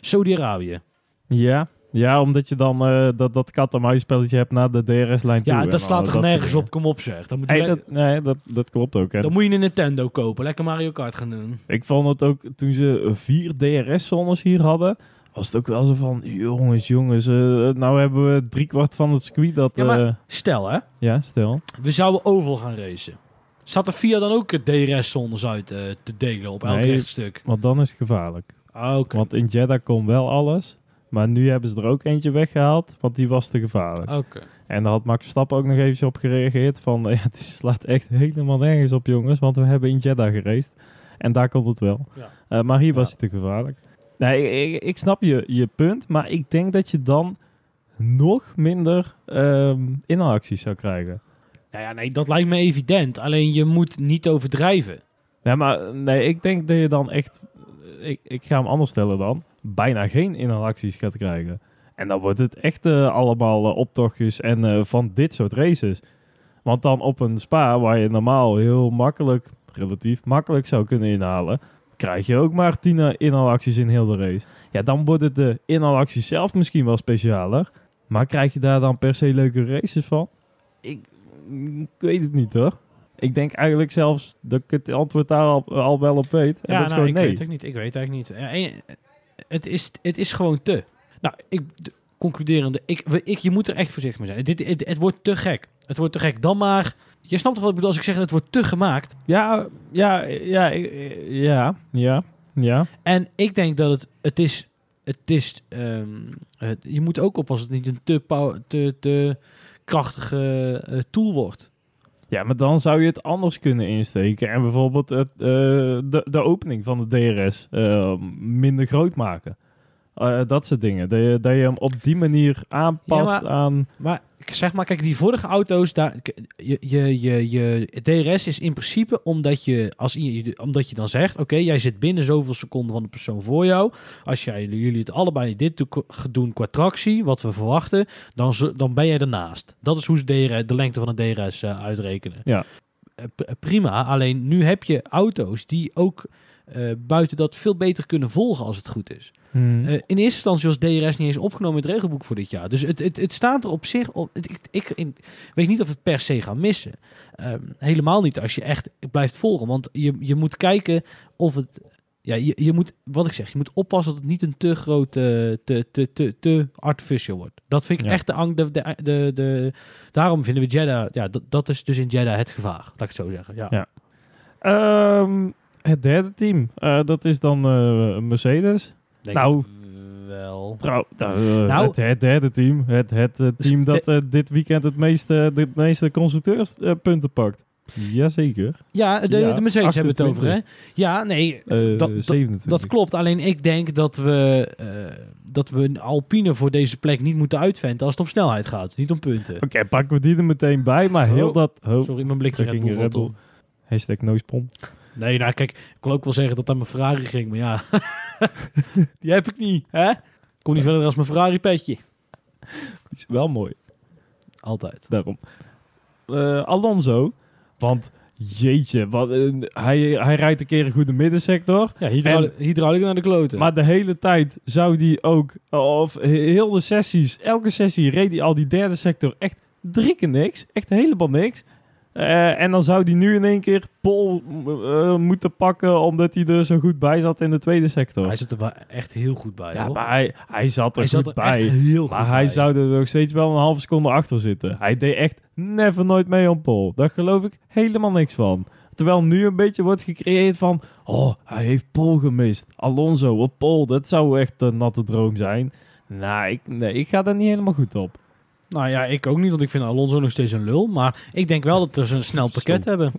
B: Saudi-Arabië.
A: Ja, ja omdat je dan eh, dat, dat kat-en-muis spelletje hebt naar de DRS-lijn toe.
B: Ja,
A: en
B: dat slaat toch nergens op, kom op zeg. Dan moet, je
A: dat, nee dat, dat klopt ook. hè.
B: dan moet je een Nintendo kopen, lekker Mario Kart gaan doen.
A: Ik vond het ook, toen ze vier DRS-zones hier hadden, was het ook wel zo van, jongens, jongens, eh, nou hebben we driekwart van het circuit dat...
B: Ja, maar- Stel hè,
A: ja stel.
B: we zouden oval gaan racen. Zat er via dan ook DRS-zones uit eh, te delen op elk
A: Nee.
B: rechtstuk?
A: Want dan is het gevaarlijk.
B: Ah,
A: Want in Jeddah kon wel alles, maar nu hebben ze er ook eentje weggehaald, want die was te gevaarlijk.
B: oké.
A: En daar had Max Verstappen ook nog eventjes op gereageerd van, ja, het slaat echt helemaal nergens op jongens, want we hebben in Jeddah geraced. En daar komt het wel.
B: Ja.
A: Eh, maar hier was het te gevaarlijk. Nee, ik, ik, snap je, je punt, maar ik denk dat je dan nog minder ehm inhaalacties zou krijgen.
B: Nou ja, nee, dat lijkt me evident. Alleen je moet niet overdrijven.
A: Nee, maar nee, ik denk dat je dan echt, ik, ik ga hem anders stellen dan, bijna geen inhaalacties gaat krijgen. En dan wordt het echt eh, allemaal eh, optochtjes en eh, van dit soort races. Want dan op een spa waar je normaal heel makkelijk, relatief makkelijk zou kunnen inhalen, krijg je ook maar 10 inhaalacties in heel de race. Ja, dan worden de inhaalacties zelf misschien wel specialer. Maar krijg je daar dan per se leuke races van? Ik, ik weet het niet hoor. Ik denk eigenlijk zelfs dat ik het antwoord daar al, al wel op weet. En
B: ja,
A: dat is
B: nou,
A: gewoon
B: ik
A: nee.
B: weet het niet. Ik weet het eigenlijk niet. Ja, het, is, het is gewoon te. Nou, ik, de- concluderende, ik, ik, je moet er echt voorzichtig mee zijn. Dit, het, het wordt te gek. Het wordt te gek. Dan maar, je snapt toch wat ik bedoel als ik zeg het wordt te gemaakt.
A: Ja, ja, ja, ja, ja, ja.
B: En ik denk dat het, het is, het is, ehm, het- je moet ook oppassen dat het niet een te, te, te krachtige eh, tool wordt.
A: Ja, maar dan zou je het anders kunnen insteken. En bijvoorbeeld het, eh, de, opening van de DRS eh, minder groot maken. Eh, dat soort dingen. Dat je, dat je hem op die manier aanpast
B: Ja, maar-
A: aan...
B: Maar ik zeg maar, kijk, die vorige auto's, daar, je, je, je, je DRS is in principe omdat je, als omdat je dan zegt, oké, jij zit binnen zoveel seconden van de persoon voor jou. Als jij, jullie het allebei dit do- doen qua tractie, wat we verwachten, dan, dan ben jij ernaast. Dat is hoe ze DRS, de lengte van een DRS eh, uitrekenen.
A: Ja.
B: Eh, prima, alleen nu heb je auto's die ook eh, buiten dat veel beter kunnen volgen als het goed is.
A: Hmm.
B: Eh, in eerste instantie was DRS niet eens opgenomen in het regelboek voor dit jaar. Dus het, het, het staat er op zich op. het- ik, ik in- weet niet of het per se gaan missen. Ehm, helemaal niet als je echt blijft volgen. Want je, je moet kijken of het. Ja, je, je moet, wat ik zeg, je moet oppassen dat het niet een te groot, te, te, te, te artificial wordt. Dat vind ik
A: Ja.
B: echt de angst. De, de, de, de- daarom vinden we Jeddah, ja, dat, dat is dus in Jeddah het gevaar, laat ik het zo zeggen. Ja.
A: Ja. Ehm, het derde team, eh, dat is dan eh, Mercedes.
B: Denk
A: Nou.
B: het wel.
A: Trouw, nou, eh,
B: Nou-
A: het, het derde team. Het, het eh, team
B: Dus
A: dat dit weekend het meeste, de meeste constructeurspunten pakt. Jazeker.
B: Ja, de,
A: Ja,
B: de Mercedes hebben we het over, hè?
A: 28.
B: Ja, nee, Dat- dat-
A: 27.
B: Dat klopt, alleen ik denk dat we, eh, dat we een Alpine voor deze plek niet moeten uitventen als het om snelheid gaat, niet om punten.
A: Oké, pakken we die er meteen bij, maar heel
B: Oh,
A: dat... Oh,
B: Sorry, mijn blikje
A: ging. Hashtag noospon.
B: Nee, nou kijk, ik wil ook wel zeggen dat dat mijn Ferrari ging, maar ja, die heb ik niet, hè? Kom niet verder als mijn Ferrari petje.
A: Is wel mooi,
B: Altijd.
A: daarom. Eh, Alonso, want jeetje, wat, eh, hij, hij rijdt een keer een goede middensector.
B: Ja, hydraulica, hydraulica naar de kloten.
A: Maar de hele tijd zou die ook, of heel de sessies, elke sessie reed hij al die derde sector echt drie keer niks. Echt helemaal niks. Eh, en dan zou die nu in één keer pol eh, moeten pakken omdat hij er zo goed bij zat in de tweede sector.
B: hij zit er echt heel goed bij,
A: ja,
B: hoor.
A: maar hij, hij zat er
B: hij
A: goed
B: zat er
A: bij.
B: echt heel goed
A: Maar hij
B: bij.
A: zou er nog steeds wel een halve seconde achter zitten. Hij deed echt never nooit mee op pol. Daar geloof ik helemaal niks van. Terwijl nu een beetje wordt gecreëerd van... Oh, hij heeft pol gemist. Alonso op pol. Dat zou echt een natte droom zijn. Nou, ik, nee, ik ga daar niet helemaal goed op.
B: Nou ja, ik ook niet, want ik vind Alonso nog steeds een lul. Maar ik denk wel dat we een snel pakket
A: Zo.
B: hebben.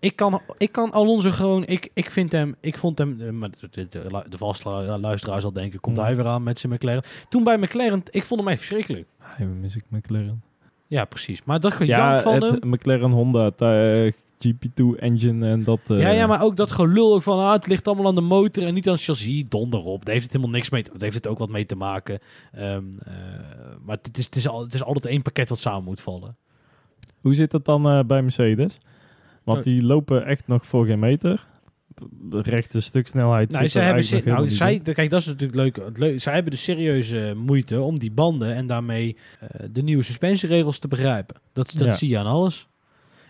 B: Ik kan, ik kan Alonso gewoon... Ik, ik vind hem... Ik vond hem... eh, Maar de, de, de, de vaste lu- luisteraar zal denken... Komt hij weer aan met zijn McLaren. Toen bij McLaren... Ik vond hem echt verschrikkelijk.
A: Hij mis ik McLaren.
B: Ja, precies. Maar dat gejank
A: Ja,
B: van
A: het
B: hem...
A: McLaren Honda eh, GP2 engine en dat... eh,
B: ja, ja, maar ook dat gelul ook van... Ah, het ligt allemaal aan de motor en niet aan het chassis. Donder op. Daar heeft het helemaal niks mee... Daar heeft het ook wat mee te maken. Ehm, eh, maar het is, het, is al, het is altijd één pakket wat samen moet vallen.
A: Hoe zit dat dan eh, bij Mercedes? Want die lopen echt nog voor geen meter. Rechte stuksnelheid
B: Nou,
A: er
B: hebben nou, zij, kijk, dat is natuurlijk leuk. Het leuk zij hebben de serieuze moeite om die banden en daarmee de nieuwe suspensieregels te begrijpen. Dat, dat
A: Ja.
B: zie je aan alles.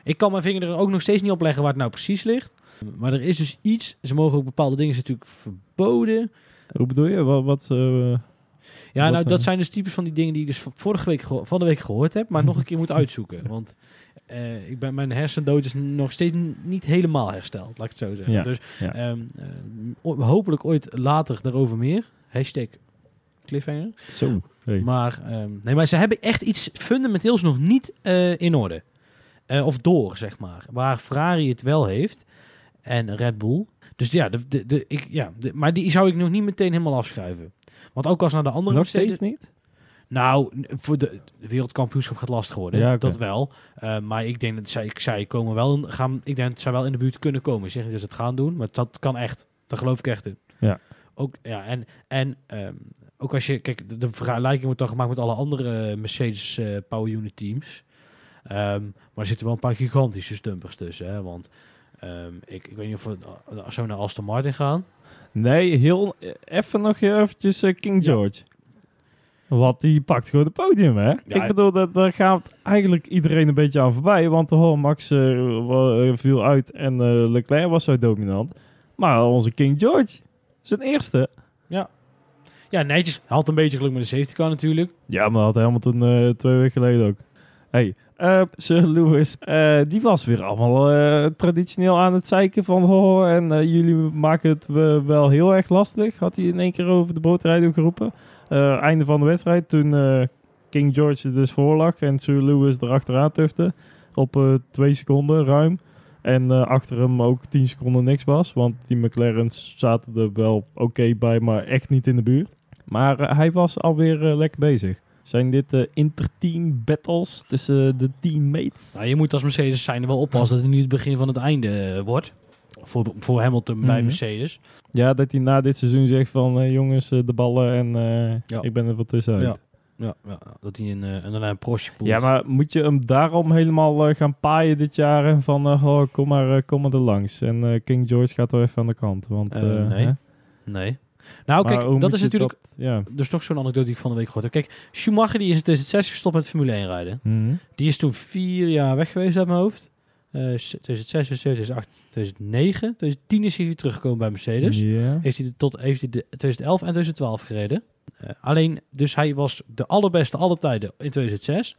B: Ik kan mijn vinger er ook nog steeds niet op leggen waar het nou precies ligt. Maar er is dus iets. Ze mogen ook bepaalde dingen natuurlijk verboden.
A: Hoe bedoel je? Wat, wat eh,
B: Ja,
A: Wat
B: nou, dat zijn dus types van die dingen die ik dus vorige week van de week gehoord heb, maar nog een keer moet uitzoeken. Want eh, ik ben, mijn hersendood is nog steeds niet helemaal hersteld, laat ik het zo zeggen.
A: Ja,
B: Dus
A: ja.
B: ehm, eh, hopelijk ooit later daarover meer. Hashtag cliffhanger.
A: zo. Hey.
B: Maar, ehm, nee, maar ze hebben echt iets fundamenteels nog niet in orde. Eh, of door, zeg maar. Waar Ferrari het wel heeft. En Red Bull. Dus ja, de, de, de, ik, ja de- maar die zou ik nog niet meteen helemaal afschuiven. Want ook als naar de andere
A: Nog
B: Mercedes-
A: steeds niet?
B: nou, voor de, wereldkampioenschap gaat lastig worden.
A: Ja.
B: Dat wel. Uh, maar ik denk dat zij, zij komen wel gaan. Ik denk dat zij wel in de buurt kunnen komen. Ik zeg niet dat ze het gaan doen, maar dat kan echt. Daar geloof ik echt in.
A: Ja.
B: Ook ja, en en ehm, ook als je kijk, de, vergelijking wordt dan gemaakt met alle andere Mercedes eh, Power Unit teams. Ehm, maar er zitten wel een paar gigantische stumpers tussen, hè? Want ehm, ik, ik weet niet of we uh, zo naar Aston Martin gaan.
A: Nee, heel even nog eventjes eh, King
B: Ja.
A: George. Want die pakt gewoon het podium, hè? ik bedoel, dat, daar gaat eigenlijk iedereen een beetje aan voorbij. Want de hoor Max eh, wa- eh, viel uit en eh, Leclerc was zo dominant. Maar onze King George, zijn eerste.
B: Ja, netjes. Hij had een beetje geluk met de safety car natuurlijk.
A: Ja, maar dat had Hamilton eh twee weken geleden ook. Hey, eh, Sir Lewis, eh, die was weer allemaal eh, traditioneel aan het zeiken van... Oh, en jullie maken het we- wel heel erg lastig. Had hij in één keer over de bootrijden geroepen. Einde van de wedstrijd, toen King George dus voor lag en Sir Lewis erachteraan tufte. Op twee seconden ruim. En achter hem ook 10 seconden niks was. Want die McLaren's zaten er wel oké bij, maar echt niet in de buurt. Maar hij was alweer lekker bezig. Zijn dit eh, interteam battles tussen de teammates?
B: Nou, je moet als Mercedes zijn er wel oppassen dat het niet het begin van het einde eh, wordt. Voor, voor Hamilton bij
A: Mhm.
B: Mercedes.
A: Ja, dat hij na dit seizoen zegt van eh, jongens, eh, de ballen en eh,
B: Ja.
A: ik ben er wat tussenuit.
B: Ja.
A: Ja.
B: Ja, ja, ja, dat hij een, eh, en daarna een prosje poelt.
A: maar moet je hem daarom helemaal eh, gaan paaien dit jaar? En van, eh, oh, kom, maar, eh, kom maar er langs. En eh, King George gaat er even aan de kant. Want,
B: Eh,
A: eh,
B: nee.
A: hè?
B: Nee. Nou,
A: Maar
B: kijk, dat is natuurlijk...
A: dat- ja.
B: Dus toch zo'n anekdote die ik van de week gehoord heb. Kijk, Schumacher die is in 2006 gestopt met Formule 1 rijden.
A: Mhm.
B: Die is toen vier jaar weg geweest uit mijn hoofd. Eh 2006, 2008, 2009. 2010 is hij weer teruggekomen bij Mercedes. Heeft hij tot heeft hij de 2011 en 2012 gereden. Eh, alleen, dus hij was de allerbeste alle tijden in 2006.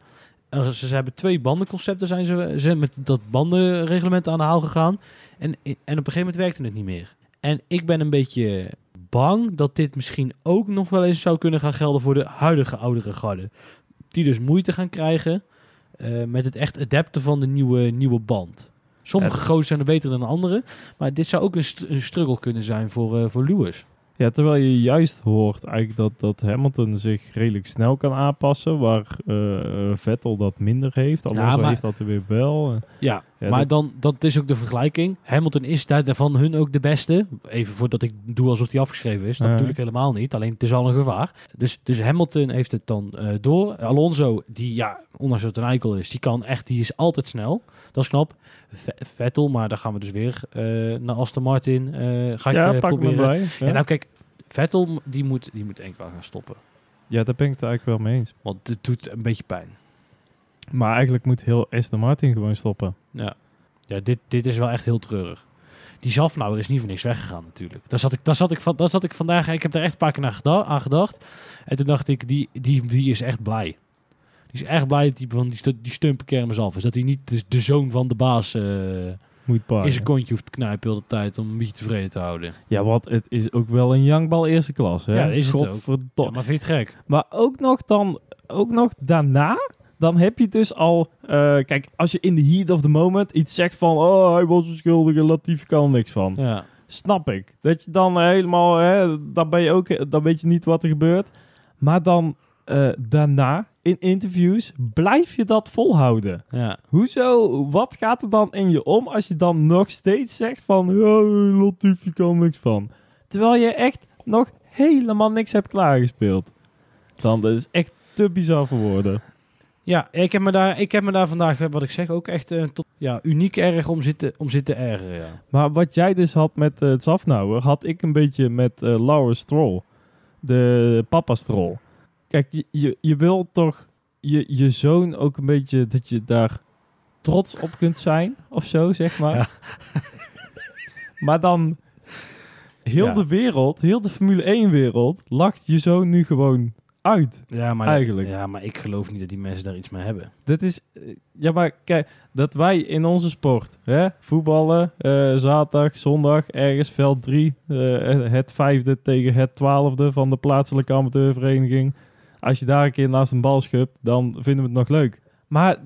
B: Eh, ze, ze hebben twee bandenconcepten zijn ze, ze met dat bandenreglement aan de haal gegaan. En, en op een gegeven moment werkte het niet meer. En ik ben een beetje bang dat dit misschien ook nog wel eens zou kunnen gaan gelden voor de huidige oudere garde. Die dus moeite gaan krijgen eh, met het echt adapten van de nieuwe, nieuwe band. Sommige
A: Ja.
B: goden zijn er beter dan andere. Maar dit zou ook een, st- een struggle kunnen zijn voor, eh, voor Lewis.
A: Ja, terwijl je juist hoort eigenlijk dat, dat Hamilton zich redelijk snel kan aanpassen, waar eh, Vettel dat minder heeft. Alonso
B: maar-
A: heeft dat er weer wel.
B: Ja,
A: Ja,
B: maar
A: dat-
B: dan, dat is ook de vergelijking. Hamilton is daar van hun ook de beste. Even voordat ik doe alsof hij afgeschreven is. Dat
A: Ja.
B: ik helemaal niet. Alleen het is al een gevaar. Dus, dus Hamilton heeft het dan eh, door. Alonso, die ja, ondanks dat het een eikel is, die kan echt, die is altijd snel. Dat is knap. V- Vettel, maar daar gaan we dus weer eh, naar Aston Martin. eh, ga
A: ja, pak
B: proberen.
A: Ja.
B: Ja, nou kijk, Vettel die moet, die moet enkel gaan stoppen.
A: ja, daar ben ik het eigenlijk wel mee eens.
B: Want het doet een beetje pijn.
A: Maar eigenlijk moet heel Aston Martin gewoon stoppen.
B: Ja, ja dit, dit is wel echt heel treurig. Die Zafnauer is niet voor niks weggegaan natuurlijk. Daar zat ik, daar zat ik, van, daar zat ik vandaag, ik heb daar echt een paar keer geda- aan gedacht. En toen dacht ik, die, die, die is echt blij. Die is echt blij dat hij van die, die stumpenkermis af is. Dat hij niet de, de zoon van de baas eh,
A: Moet paaien.
B: in zijn kontje hoeft te knijpen heel de tijd om een beetje tevreden te houden.
A: Ja, want het is ook wel een jankbal eerste klas. Hè?
B: Ja, is het ook.
A: Godverdomme.
B: Ja, maar vind je het gek?
A: Maar ook nog dan, ook nog daarna, dan heb je dus al, eh, kijk, als je in the heat of the moment iets zegt van, oh, hij was een schuldige, Latifi kan er niks van.
B: Ja.
A: Snap ik. Dat je dan helemaal, hè, dan ben je ook, dan weet je niet wat er gebeurt. Maar dan eh, daarna, in interviews, blijf je dat volhouden.
B: Ja.
A: Hoezo? Wat gaat er dan in je om als je dan nog steeds zegt van, ja, Latifi kan niks van. Terwijl je echt nog helemaal niks hebt klaargespeeld. Dan, dat is echt te bizar voor woorden.
B: Ja, ik heb me daar, ik heb me daar vandaag, eh, wat ik zeg, ook echt eh, tot ja, uniek erg om zitten, om zitten ergeren, ja.
A: Maar wat jij dus had met uh, Zafnauer, had ik een beetje met uh, Laura Stroll. De papa Stroll. Kijk, je, je, je wil toch je, je zoon ook een beetje dat je daar trots op kunt zijn, of zo, zeg maar. Ja. maar dan heel
B: Ja.
A: de wereld, heel de Formule 1-wereld, lacht je zoon nu gewoon uit.
B: Ja maar,
A: Eigenlijk.
B: Ja, maar ik geloof niet dat die mensen daar iets mee hebben.
A: Dat is, eh, ja maar kijk, dat wij in onze sport, hè, voetballen, eh, zaterdag, zondag, ergens veld 3, het vijfde tegen het twaalfde van de plaatselijke amateurvereniging. Als je daar een keer naast een bal schubt, dan vinden we het nog leuk. Maar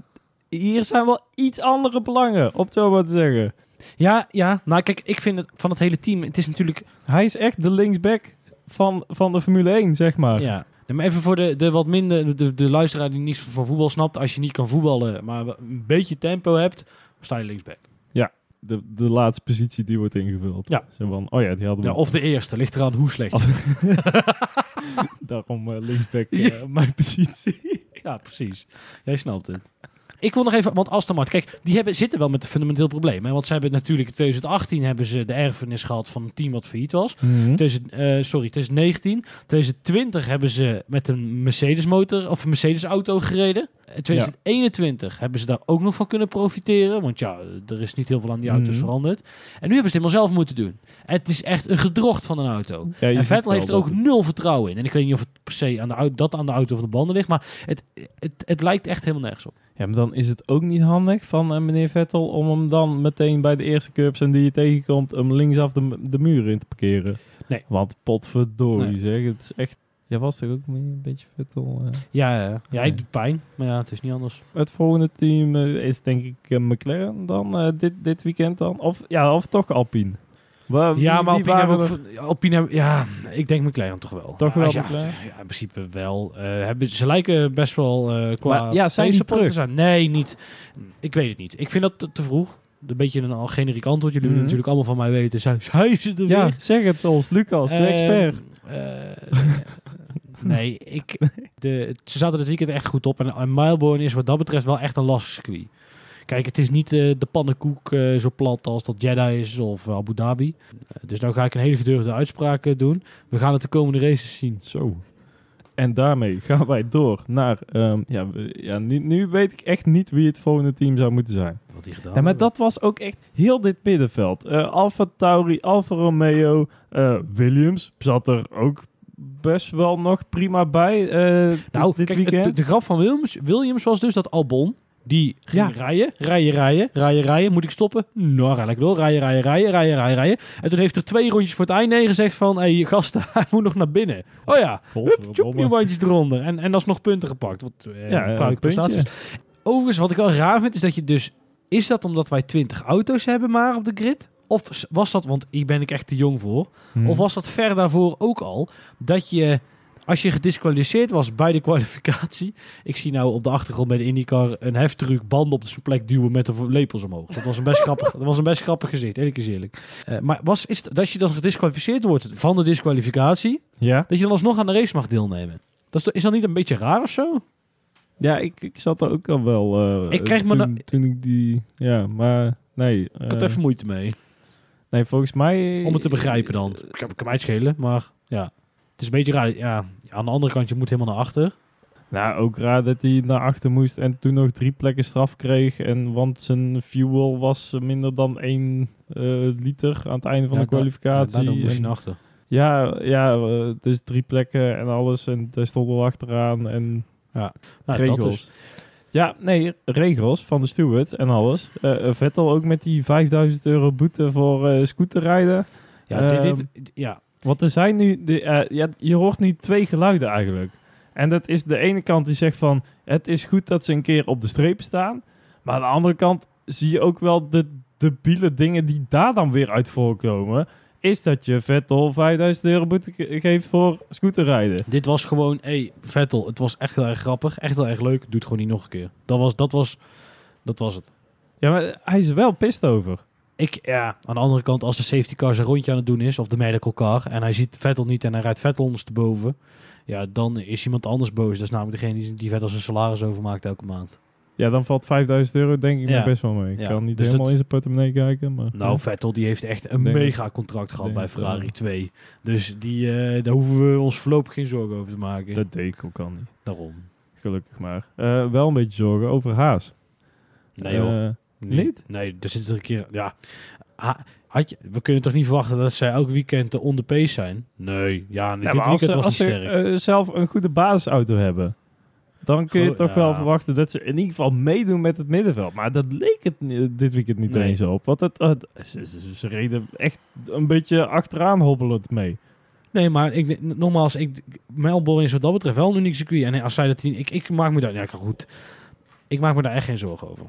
A: hier zijn wel iets andere belangen, om het zo maar te zeggen.
B: Ja, ja. Nou, kijk, ik vind het van het hele team... Het is natuurlijk...
A: Hij is echt de linksback van, van de Formule 1, zeg maar.
B: Ja. Maar even voor de, de wat minder... De, de luisteraar die niets van voetbal snapt. Als je niet kan voetballen, maar een beetje tempo hebt... sta je linksback.
A: De, de laatste positie die wordt ingevuld.
B: Ja.
A: Zo van, oh ja, die hadden we.
B: Ja, of de eerste. Ligt eraan hoe slecht.
A: Daarom eh, linksback eh,
B: Ja.
A: mijn positie.
B: Ja, precies. Jij snapt het. Ik wil nog even, want Aston Martin, kijk, die hebben, zitten wel met een fundamenteel probleem. Hè? Want ze hebben natuurlijk in 2018 hebben ze de erfenis gehad van een team wat failliet was.
A: Mhm.
B: 2000, eh, sorry, 2019. 2020 hebben ze met een Mercedes motor of een Mercedes auto gereden. In 2021 hebben ze daar ook nog van kunnen profiteren. Want ja, er is niet heel veel aan die auto's
A: Mhm.
B: veranderd. En nu hebben ze het helemaal zelf moeten doen. En het is echt een gedrocht van een auto.
A: Ja,
B: en Vettel heeft er ook
A: het-
B: nul vertrouwen in. En ik weet niet of het per se aan de dat aan de auto of de banden ligt. Maar het, het, het lijkt echt helemaal nergens op.
A: Ja, maar dan is het ook niet handig van eh, meneer Vettel om hem dan meteen bij de eerste curbs en die je tegenkomt, hem linksaf de, de muur in te parkeren.
B: Nee.
A: Want potverdorie
B: Nee.
A: zeg, het is echt... Jij was toch ook een beetje Vettel? eh?
B: Ja, ja, doet pijn. Maar ja, het is niet anders.
A: Het volgende team eh, is denk ik McLaren dan dit, dit weekend dan. Of, ja, of toch Alpine. Waar,
B: ja, maar Alpine hebben
A: waren
B: ook... van- Alpine hebben, ja, ik denk McLaren toch wel.
A: Toch wel
B: Als je-
A: McLaren?
B: Ja, in principe wel. Eh, hebben, ze lijken best wel eh qua...
A: Maar ja, zijn
B: te
A: terug?
B: Nee, niet. Ik weet het niet. Ik vind dat te, te vroeg. Een beetje een al generiek antwoord. Jullie willen natuurlijk allemaal van mij weten. Zijn, zijn ze er
A: Ja,
B: weer?
A: zeg het ons, Lucas, de
B: Ehm,
A: expert.
B: eh, nee, ik, de, ze zaten dit weekend echt goed op. En, en Melbourne is wat dat betreft wel echt een lastig circuit. Kijk, het is niet eh, de pannenkoek eh, zo plat als dat Jeddah is of Abu Dhabi. Eh, dus nou ga ik een hele gedurfde uitspraak doen. We gaan het de komende races zien.
A: Zo. En daarmee gaan wij door naar... ehm, ja, ja nu, nu weet ik echt niet wie het volgende team zou moeten zijn.
B: Wat die gedaan
A: Ja, maar dat was ook echt heel dit middenveld. Eh Alfa Tauri, Alfa Romeo, eh, Williams zat er ook best wel nog prima bij eh,
B: Nou,
A: dit
B: kijk,
A: weekend.
B: de, de grap van Williams, Williams was dus dat Albon... Die ging
A: Ja.
B: rijden, rijden, rijden, rijden, rijden. Moet ik stoppen? Nou, rij lekker door. Rijden, rijden, rijden, rijden, rijden, rijden. En toen heeft er twee rondjes voor het einde gezegd van... Hé, hey, gasten, hij moet nog naar binnen. Oh ja, Hup, bandjes eronder. En, en alsnog punten gepakt. Wat, eh,
A: Ja,
B: een paar
A: een puntje.
B: prestaties. Overigens, wat ik wel raar vind, is dat je dus... Is dat omdat wij 20 auto's hebben maar op de grid? Of was dat, want hier ben ik echt te jong voor...
A: Hmm.
B: Of was dat ver daarvoor ook al, dat je... Als je gedisqualificeerd was bij de kwalificatie... Ik zie nou op de achtergrond bij de IndyCar een heftruck banden op zijn plek duwen met de lepels omhoog. Dat was een best grappig, dat was een best grappig gezicht, eerlijk is eerlijk. Eh, maar was, is het, dat je dan gedisqualificeerd wordt van de disqualificatie...
A: Ja,
B: Dat je dan alsnog aan de race mag deelnemen. Dat is, dat niet een beetje raar of zo?
A: ja ik, ik zat er ook al wel... eh,
B: Ik kreeg me
A: toen, ik die... Ja, maar nee.
B: Ik had
A: eh,
B: even moeite mee.
A: Nee, volgens mij...
B: Om het te begrijpen dan. Ik kan, mij schelen, maar ja. Het is een beetje raar. Ja, aan de andere kant, je moet helemaal naar achter.
A: Nou, ook raar dat hij naar achter moest en toen nog drie plekken straf kreeg. En, want zijn fuel was minder dan 1 liter aan het einde van
B: Ja,
A: de kwalificatie.
B: Ja, moest je naar achter.
A: ja, ja, eh, dus drie plekken en alles. En hij stond er achteraan en
B: Nou, dat
A: regels.
B: dus.
A: Ja, nee, regels van de steward en alles. Eh, eh, Vettel ook met die 5000 euro boete voor eh scooterrijden.
B: Ja, dit,
A: Ehm,
B: dit, ja,
A: Want er zijn nu, de, eh, ja, je hoort nu twee geluiden eigenlijk. En dat is de ene kant die zegt van, het is goed dat ze een keer op de strepen staan. Maar aan de andere kant zie je ook wel de debiele dingen die daar dan weer uit voorkomen. Is dat je Vettel 5000 euro boete ge- geeft voor scooterrijden.
B: dit was gewoon, hey, Vettel, het was echt heel erg grappig, echt heel erg leuk. Doe het gewoon niet nog een keer. Dat was, dat was, dat was het.
A: Ja, maar hij is er wel pist over.
B: Ik, ja, aan de andere kant, als de safety car zijn rondje aan het doen is, of de medical car, en hij ziet Vettel niet en hij rijdt Vettel ondersteboven, ja, dan is iemand anders boos. Dat is namelijk degene die, die Vettel zijn salaris overmaakt elke maand.
A: Ja, dan valt 5000 euro denk ik
B: Ja.
A: best wel mee. Ik
B: Ja,
A: kan niet
B: dus
A: helemaal
B: dat-
A: in zijn portemonnee kijken, maar...
B: Nou, Vettel die heeft echt een
A: Denk
B: mega contract gehad
A: Denk
B: bij Ferrari
A: wel.
B: 2. Dus die, eh, daar hoeven we ons voorlopig geen zorgen over te maken.
A: dat deed ik ook al niet.
B: Daarom.
A: Gelukkig maar. Eh, wel een beetje zorgen over Haas.
B: Nee hoor. Nee.
A: niet?
B: Nee, er zit er een keer... Ja, Ha- had je, we kunnen toch niet verwachten dat zij elk weekend de on the pace zijn? Nee, ja,
A: Ja,
B: dit weekend
A: ze,
B: was
A: als
B: niet
A: ze
B: sterk.
A: eh, zelf een goede basisauto hebben, dan kun je toch wel verwachten dat ze in ieder geval meedoen met het middenveld. Maar dat leek het dit weekend niet
B: Nee.
A: eens op. Want het, het- ze, ze- ze reden echt een beetje achteraan hobbelend mee.
B: Nee, maar ik, nogmaals, ik, Melbourne is wat dat betreft wel een uniek circuit. En als zij dat niet... Ik, ik maak me daar... Ja, goed. Ik maak me daar echt geen zorgen over.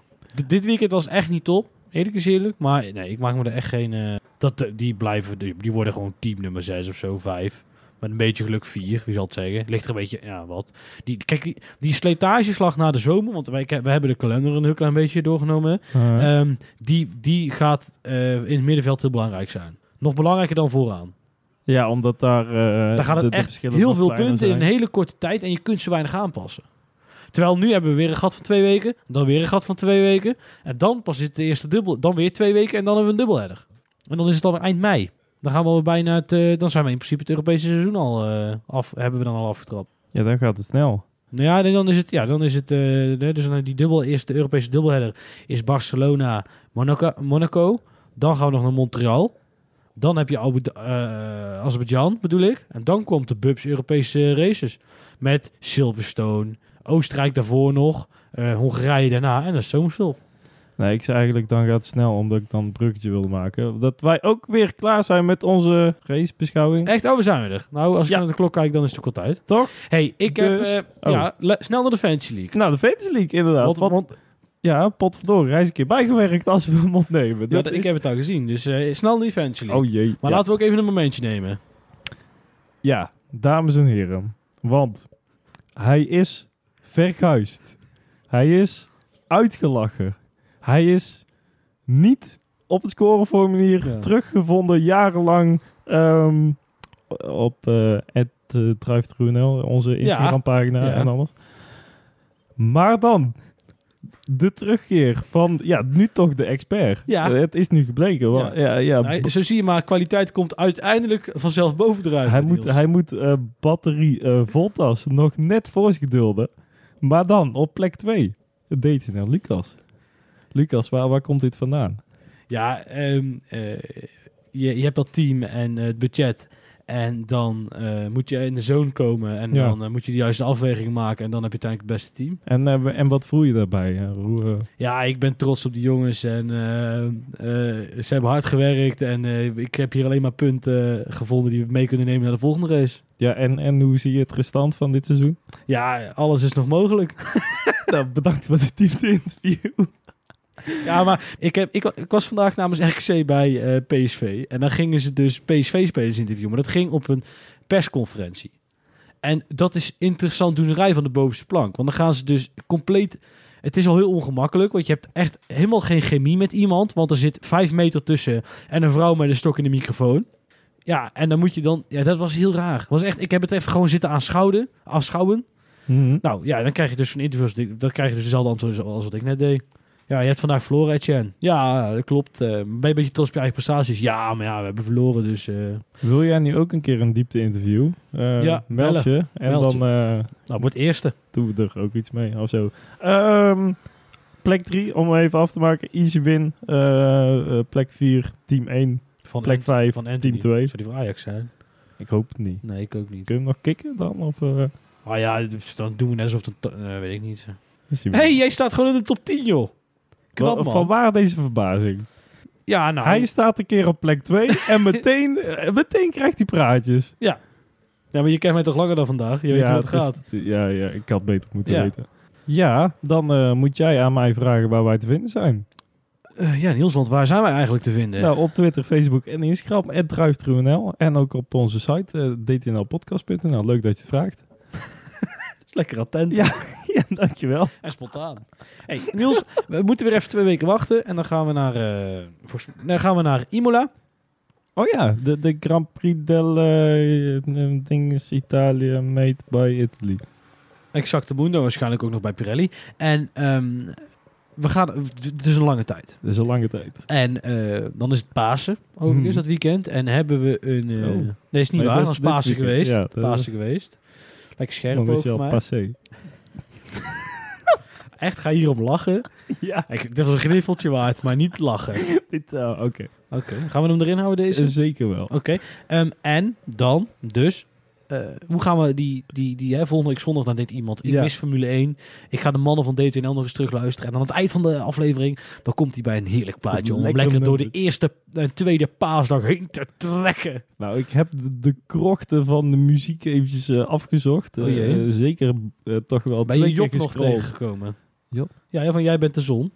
B: Dit weekend was echt niet top. Eerlijk is eerlijk. Maar nee, ik maak me er echt geen... eh, dat, eh, die blijven... Die, die worden gewoon team nummer 6 of zo, 5. Met een beetje geluk 4, wie zal het zeggen. Ligt er een beetje... Ja, wat. Die, kijk, die, die slijtageslag na de zomer... Want wij, we hebben de kalender een heel klein beetje doorgenomen.
A: Eh,
B: Ehm, die, die gaat eh, in het middenveld heel belangrijk zijn. Nog belangrijker dan vooraan.
A: ja, omdat daar, eh,
B: Daar gaat het
A: de
B: echt heel veel punten in een hele korte tijd en je kunt ze weinig aanpassen. Terwijl nu hebben we weer een gat van twee weken, dan weer een gat van twee weken en dan pas is het de eerste dubbel, dan weer twee weken en dan hebben we een dubbelheader. En dan is het alweer eind mei. Dan gaan we bijna het, eh, dan zijn we in principe het Europese seizoen al eh, af, hebben we dan al afgetrapt.
A: Ja, dan gaat het snel.
B: Nou ja, nee, dan is het, ja, dan is het, eh, dus dan die dubbel, eerste Europese dubbelheader is Barcelona, Monaco, Monaco. Dan gaan we nog naar Montreal. Dan heb je Abu, Azerbeidzjan, bedoel ik. En dan komt de Bubs Europese races. Met Silverstone, Oostenrijk daarvoor nog, eh, Hongarije daarna en dan Zomersville.
A: Nee, ik zei eigenlijk dan gaat het snel, omdat ik dan een bruggetje wilde maken. Dat wij ook weer klaar zijn met onze racebeschouwing.
B: Echt, oh, we zijn er. Nou, als ik
A: Ja.
B: naar de klok kijk, dan is het ook al tijd.
A: Toch?
B: hey, ik heb,
A: Dus-
B: eh,
A: oh.
B: ja, snel naar de Fantasy League.
A: Nou, de Fantasy League inderdaad.
B: Want,
A: want- ja, potverdorie, hij is een keer bijgewerkt als we hem opnemen.
B: ja,
A: Dat
B: ik heb het al gezien, dus eh, snel naar die Fantasy League.
A: Oh jee.
B: maar
A: ja.
B: laten we ook even een momentje nemen.
A: Ja, dames en heren. Want hij is verguisd. Hij is uitgelachen. Hij is niet op het scoreformulier
B: Ja.
A: teruggevonden jarenlang ehm, op uh, onze Instagram pagina
B: Ja.
A: en alles. Maar dan de terugkeer van, ja, nu toch de expert.
B: Ja.
A: Eh, het is nu gebleken.
B: Ja.
A: Ja,
B: Nou, zo zie je maar, kwaliteit komt uiteindelijk vanzelf bovendrijven.
A: Hij moet, hij moet eh, batterie eh Voltas nog net voor zich dulden. Maar dan op plek 2. Het deed nou, Lucas. Lucas, waar, waar komt dit vandaan?
B: Ja, ehm, eh, je, je hebt dat team en eh, het budget. En dan eh, moet je in de zone komen. En
A: Ja.
B: dan moet je de juiste afweging maken. En dan heb je uiteindelijk het beste team.
A: En, en wat voel je daarbij? hoe,
B: Ja, ik ben trots op die jongens. En ze hebben hard gewerkt. En ik heb hier alleen maar punten gevonden die we mee kunnen nemen naar de volgende race.
A: Ja, en, en hoe zie je het restant van dit seizoen?
B: Ja, alles is nog mogelijk.
A: nou, bedankt voor dit diepte interview.
B: Ja, maar ik, heb, ik, ik was vandaag namens RKC bij eh, PSV. En dan gingen ze dus PSV-spelers interviewen. Maar dat ging op een persconferentie. En dat is interessant doenerij van de bovenste plank. Want dan gaan ze dus compleet... Het is al heel ongemakkelijk, want je hebt echt helemaal geen chemie met iemand. Want er zit vijf meter tussen en een vrouw met een stok in de microfoon. Ja, en dan moet je dan... Ja, dat was heel raar. Was echt, ik heb het even gewoon zitten aanschouwen. afschouwen.
A: Mhm.
B: Nou ja, dan krijg je dus van interviews, dan krijg je dus dezelfde antwoord als wat ik net deed. Ja, je hebt vandaag verloren, Etienne. Ja, dat klopt. Eh, ben je een beetje trots op je eigen prestaties? Ja, maar ja, we hebben verloren, dus... eh,
A: Wil jij nu ook een keer een diepte interview? Eh,
B: Ja,
A: meld je. En
B: Meld
A: dan eh,
B: nou, wordt eerste.
A: doen we er ook iets mee of zo. Ehm, plek 3, om even af te maken. Easy win. Plek 4, team 1.
B: Van
A: Plek
B: Ant-
A: 5,
B: van Anthony.
A: team 2.
B: Zou die voor Ajax zijn?
A: Ik hoop het niet.
B: Nee, ik ook niet.
A: Kun je hem nog kicken dan? Of, eh,
B: Ah ja, dus dan doen we net alsof het... to- eh, weet ik niet. hey, jij staat gewoon in de top 10, joh. Knap, man.
A: Van waar deze verbazing?
B: Ja, nou...
A: Hij staat een keer op plek 2 en meteen, eh, meteen krijgt hij praatjes.
B: Ja, maar je kent mij toch langer dan vandaag? Je weet hoe het gaat.
A: ja, ja, ik had beter moeten
B: Ja.
A: weten. Ja, dan moet jij aan mij vragen waar wij te vinden zijn.
B: Eh, ja, Niels, want waar zijn wij eigenlijk te vinden?
A: Nou, op Twitter, Facebook en Instagram, @druiftruenl En ook op onze site, eh, dtnlpodcast.nl. Leuk dat je het vraagt.
B: Lekker attent.
A: Ja. ja, dankjewel.
B: En spontaan. Hey, Niels, we moeten weer even twee weken wachten. En dan gaan we naar, eh, volgens- dan gaan we naar Imola.
A: Oh ja, de, de Grand Prix del dinges Italia made by Italy.
B: Exacte Mundo, waarschijnlijk ook nog bij Pirelli. En ehm, we gaan, het is een lange tijd.
A: Dat is een lange tijd.
B: En eh, dan is het Pasen, overigens,
A: Mhm.
B: dat weekend. En hebben we een... eh,
A: Oh.
B: Nee, is niet
A: Nee,
B: waar.
A: dat is
B: Pasen geweest.
A: Ja,
B: Pasen
A: is-
B: geweest. Lekker scherp
A: Dan is je al passé.
B: Echt, ga hierom lachen?
A: Ja,
B: Ik, dat was een gniffeltje waard, maar niet lachen.
A: dit, eh, oké.
B: Oké, gaan we hem erin houden deze?
A: Zeker wel.
B: Oké, ehm, en dan dus, eh, hoe gaan we die, die, die hè, volgende week zondag, dan denkt iemand, ik
A: Ja.
B: mis Formule 1, ik ga de mannen van DTNL nog eens terugluisteren. En dan aan het eind van de aflevering, dan komt hij bij een heerlijk plaatje om
A: Lekker
B: lekker door de eerste en tweede paasdag heen te trekken.
A: Nou, ik heb de, de krochten van de muziek eventjes eh, afgezocht.
B: Oh.
A: Eh, zeker eh, toch wel
B: Ben je
A: twee
B: Job nog tegengekomen?
A: Job?
B: Ja, van jij bent de zon.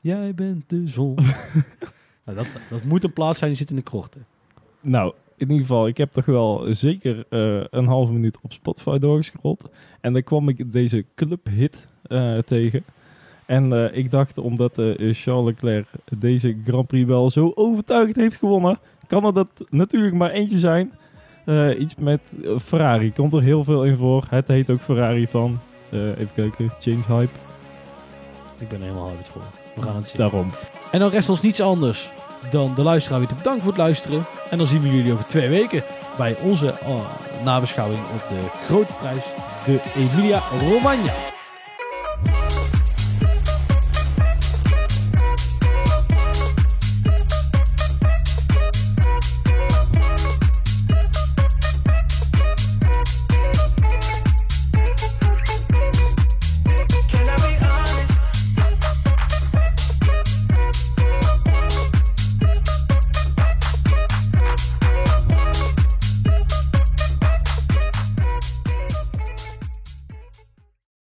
B: Jij bent de zon. nou, dat, dat moet een plaats zijn die zit in de krochten.
A: Nou, in ieder geval, ik heb toch wel zeker eh, een halve minuut op Spotify doorgescrolld. En dan kwam ik deze clubhit eh, tegen. En eh, ik dacht, omdat eh, Charles Leclerc deze Grand Prix wel zo overtuigend heeft gewonnen, kan er dat natuurlijk maar eentje zijn. Eh, iets met Ferrari. Komt er heel veel in voor. Het heet ook Ferrari van, eh, even kijken, James Hype.
B: Ik ben helemaal hard voor. We gaan het zien.
A: Daarom.
B: En dan rest ons niets anders dan de luisteraar weer te bedanken voor het luisteren. En dan zien we jullie over twee weken bij onze eh, nabeschouwing op de grote prijs, de Emilia Romagna.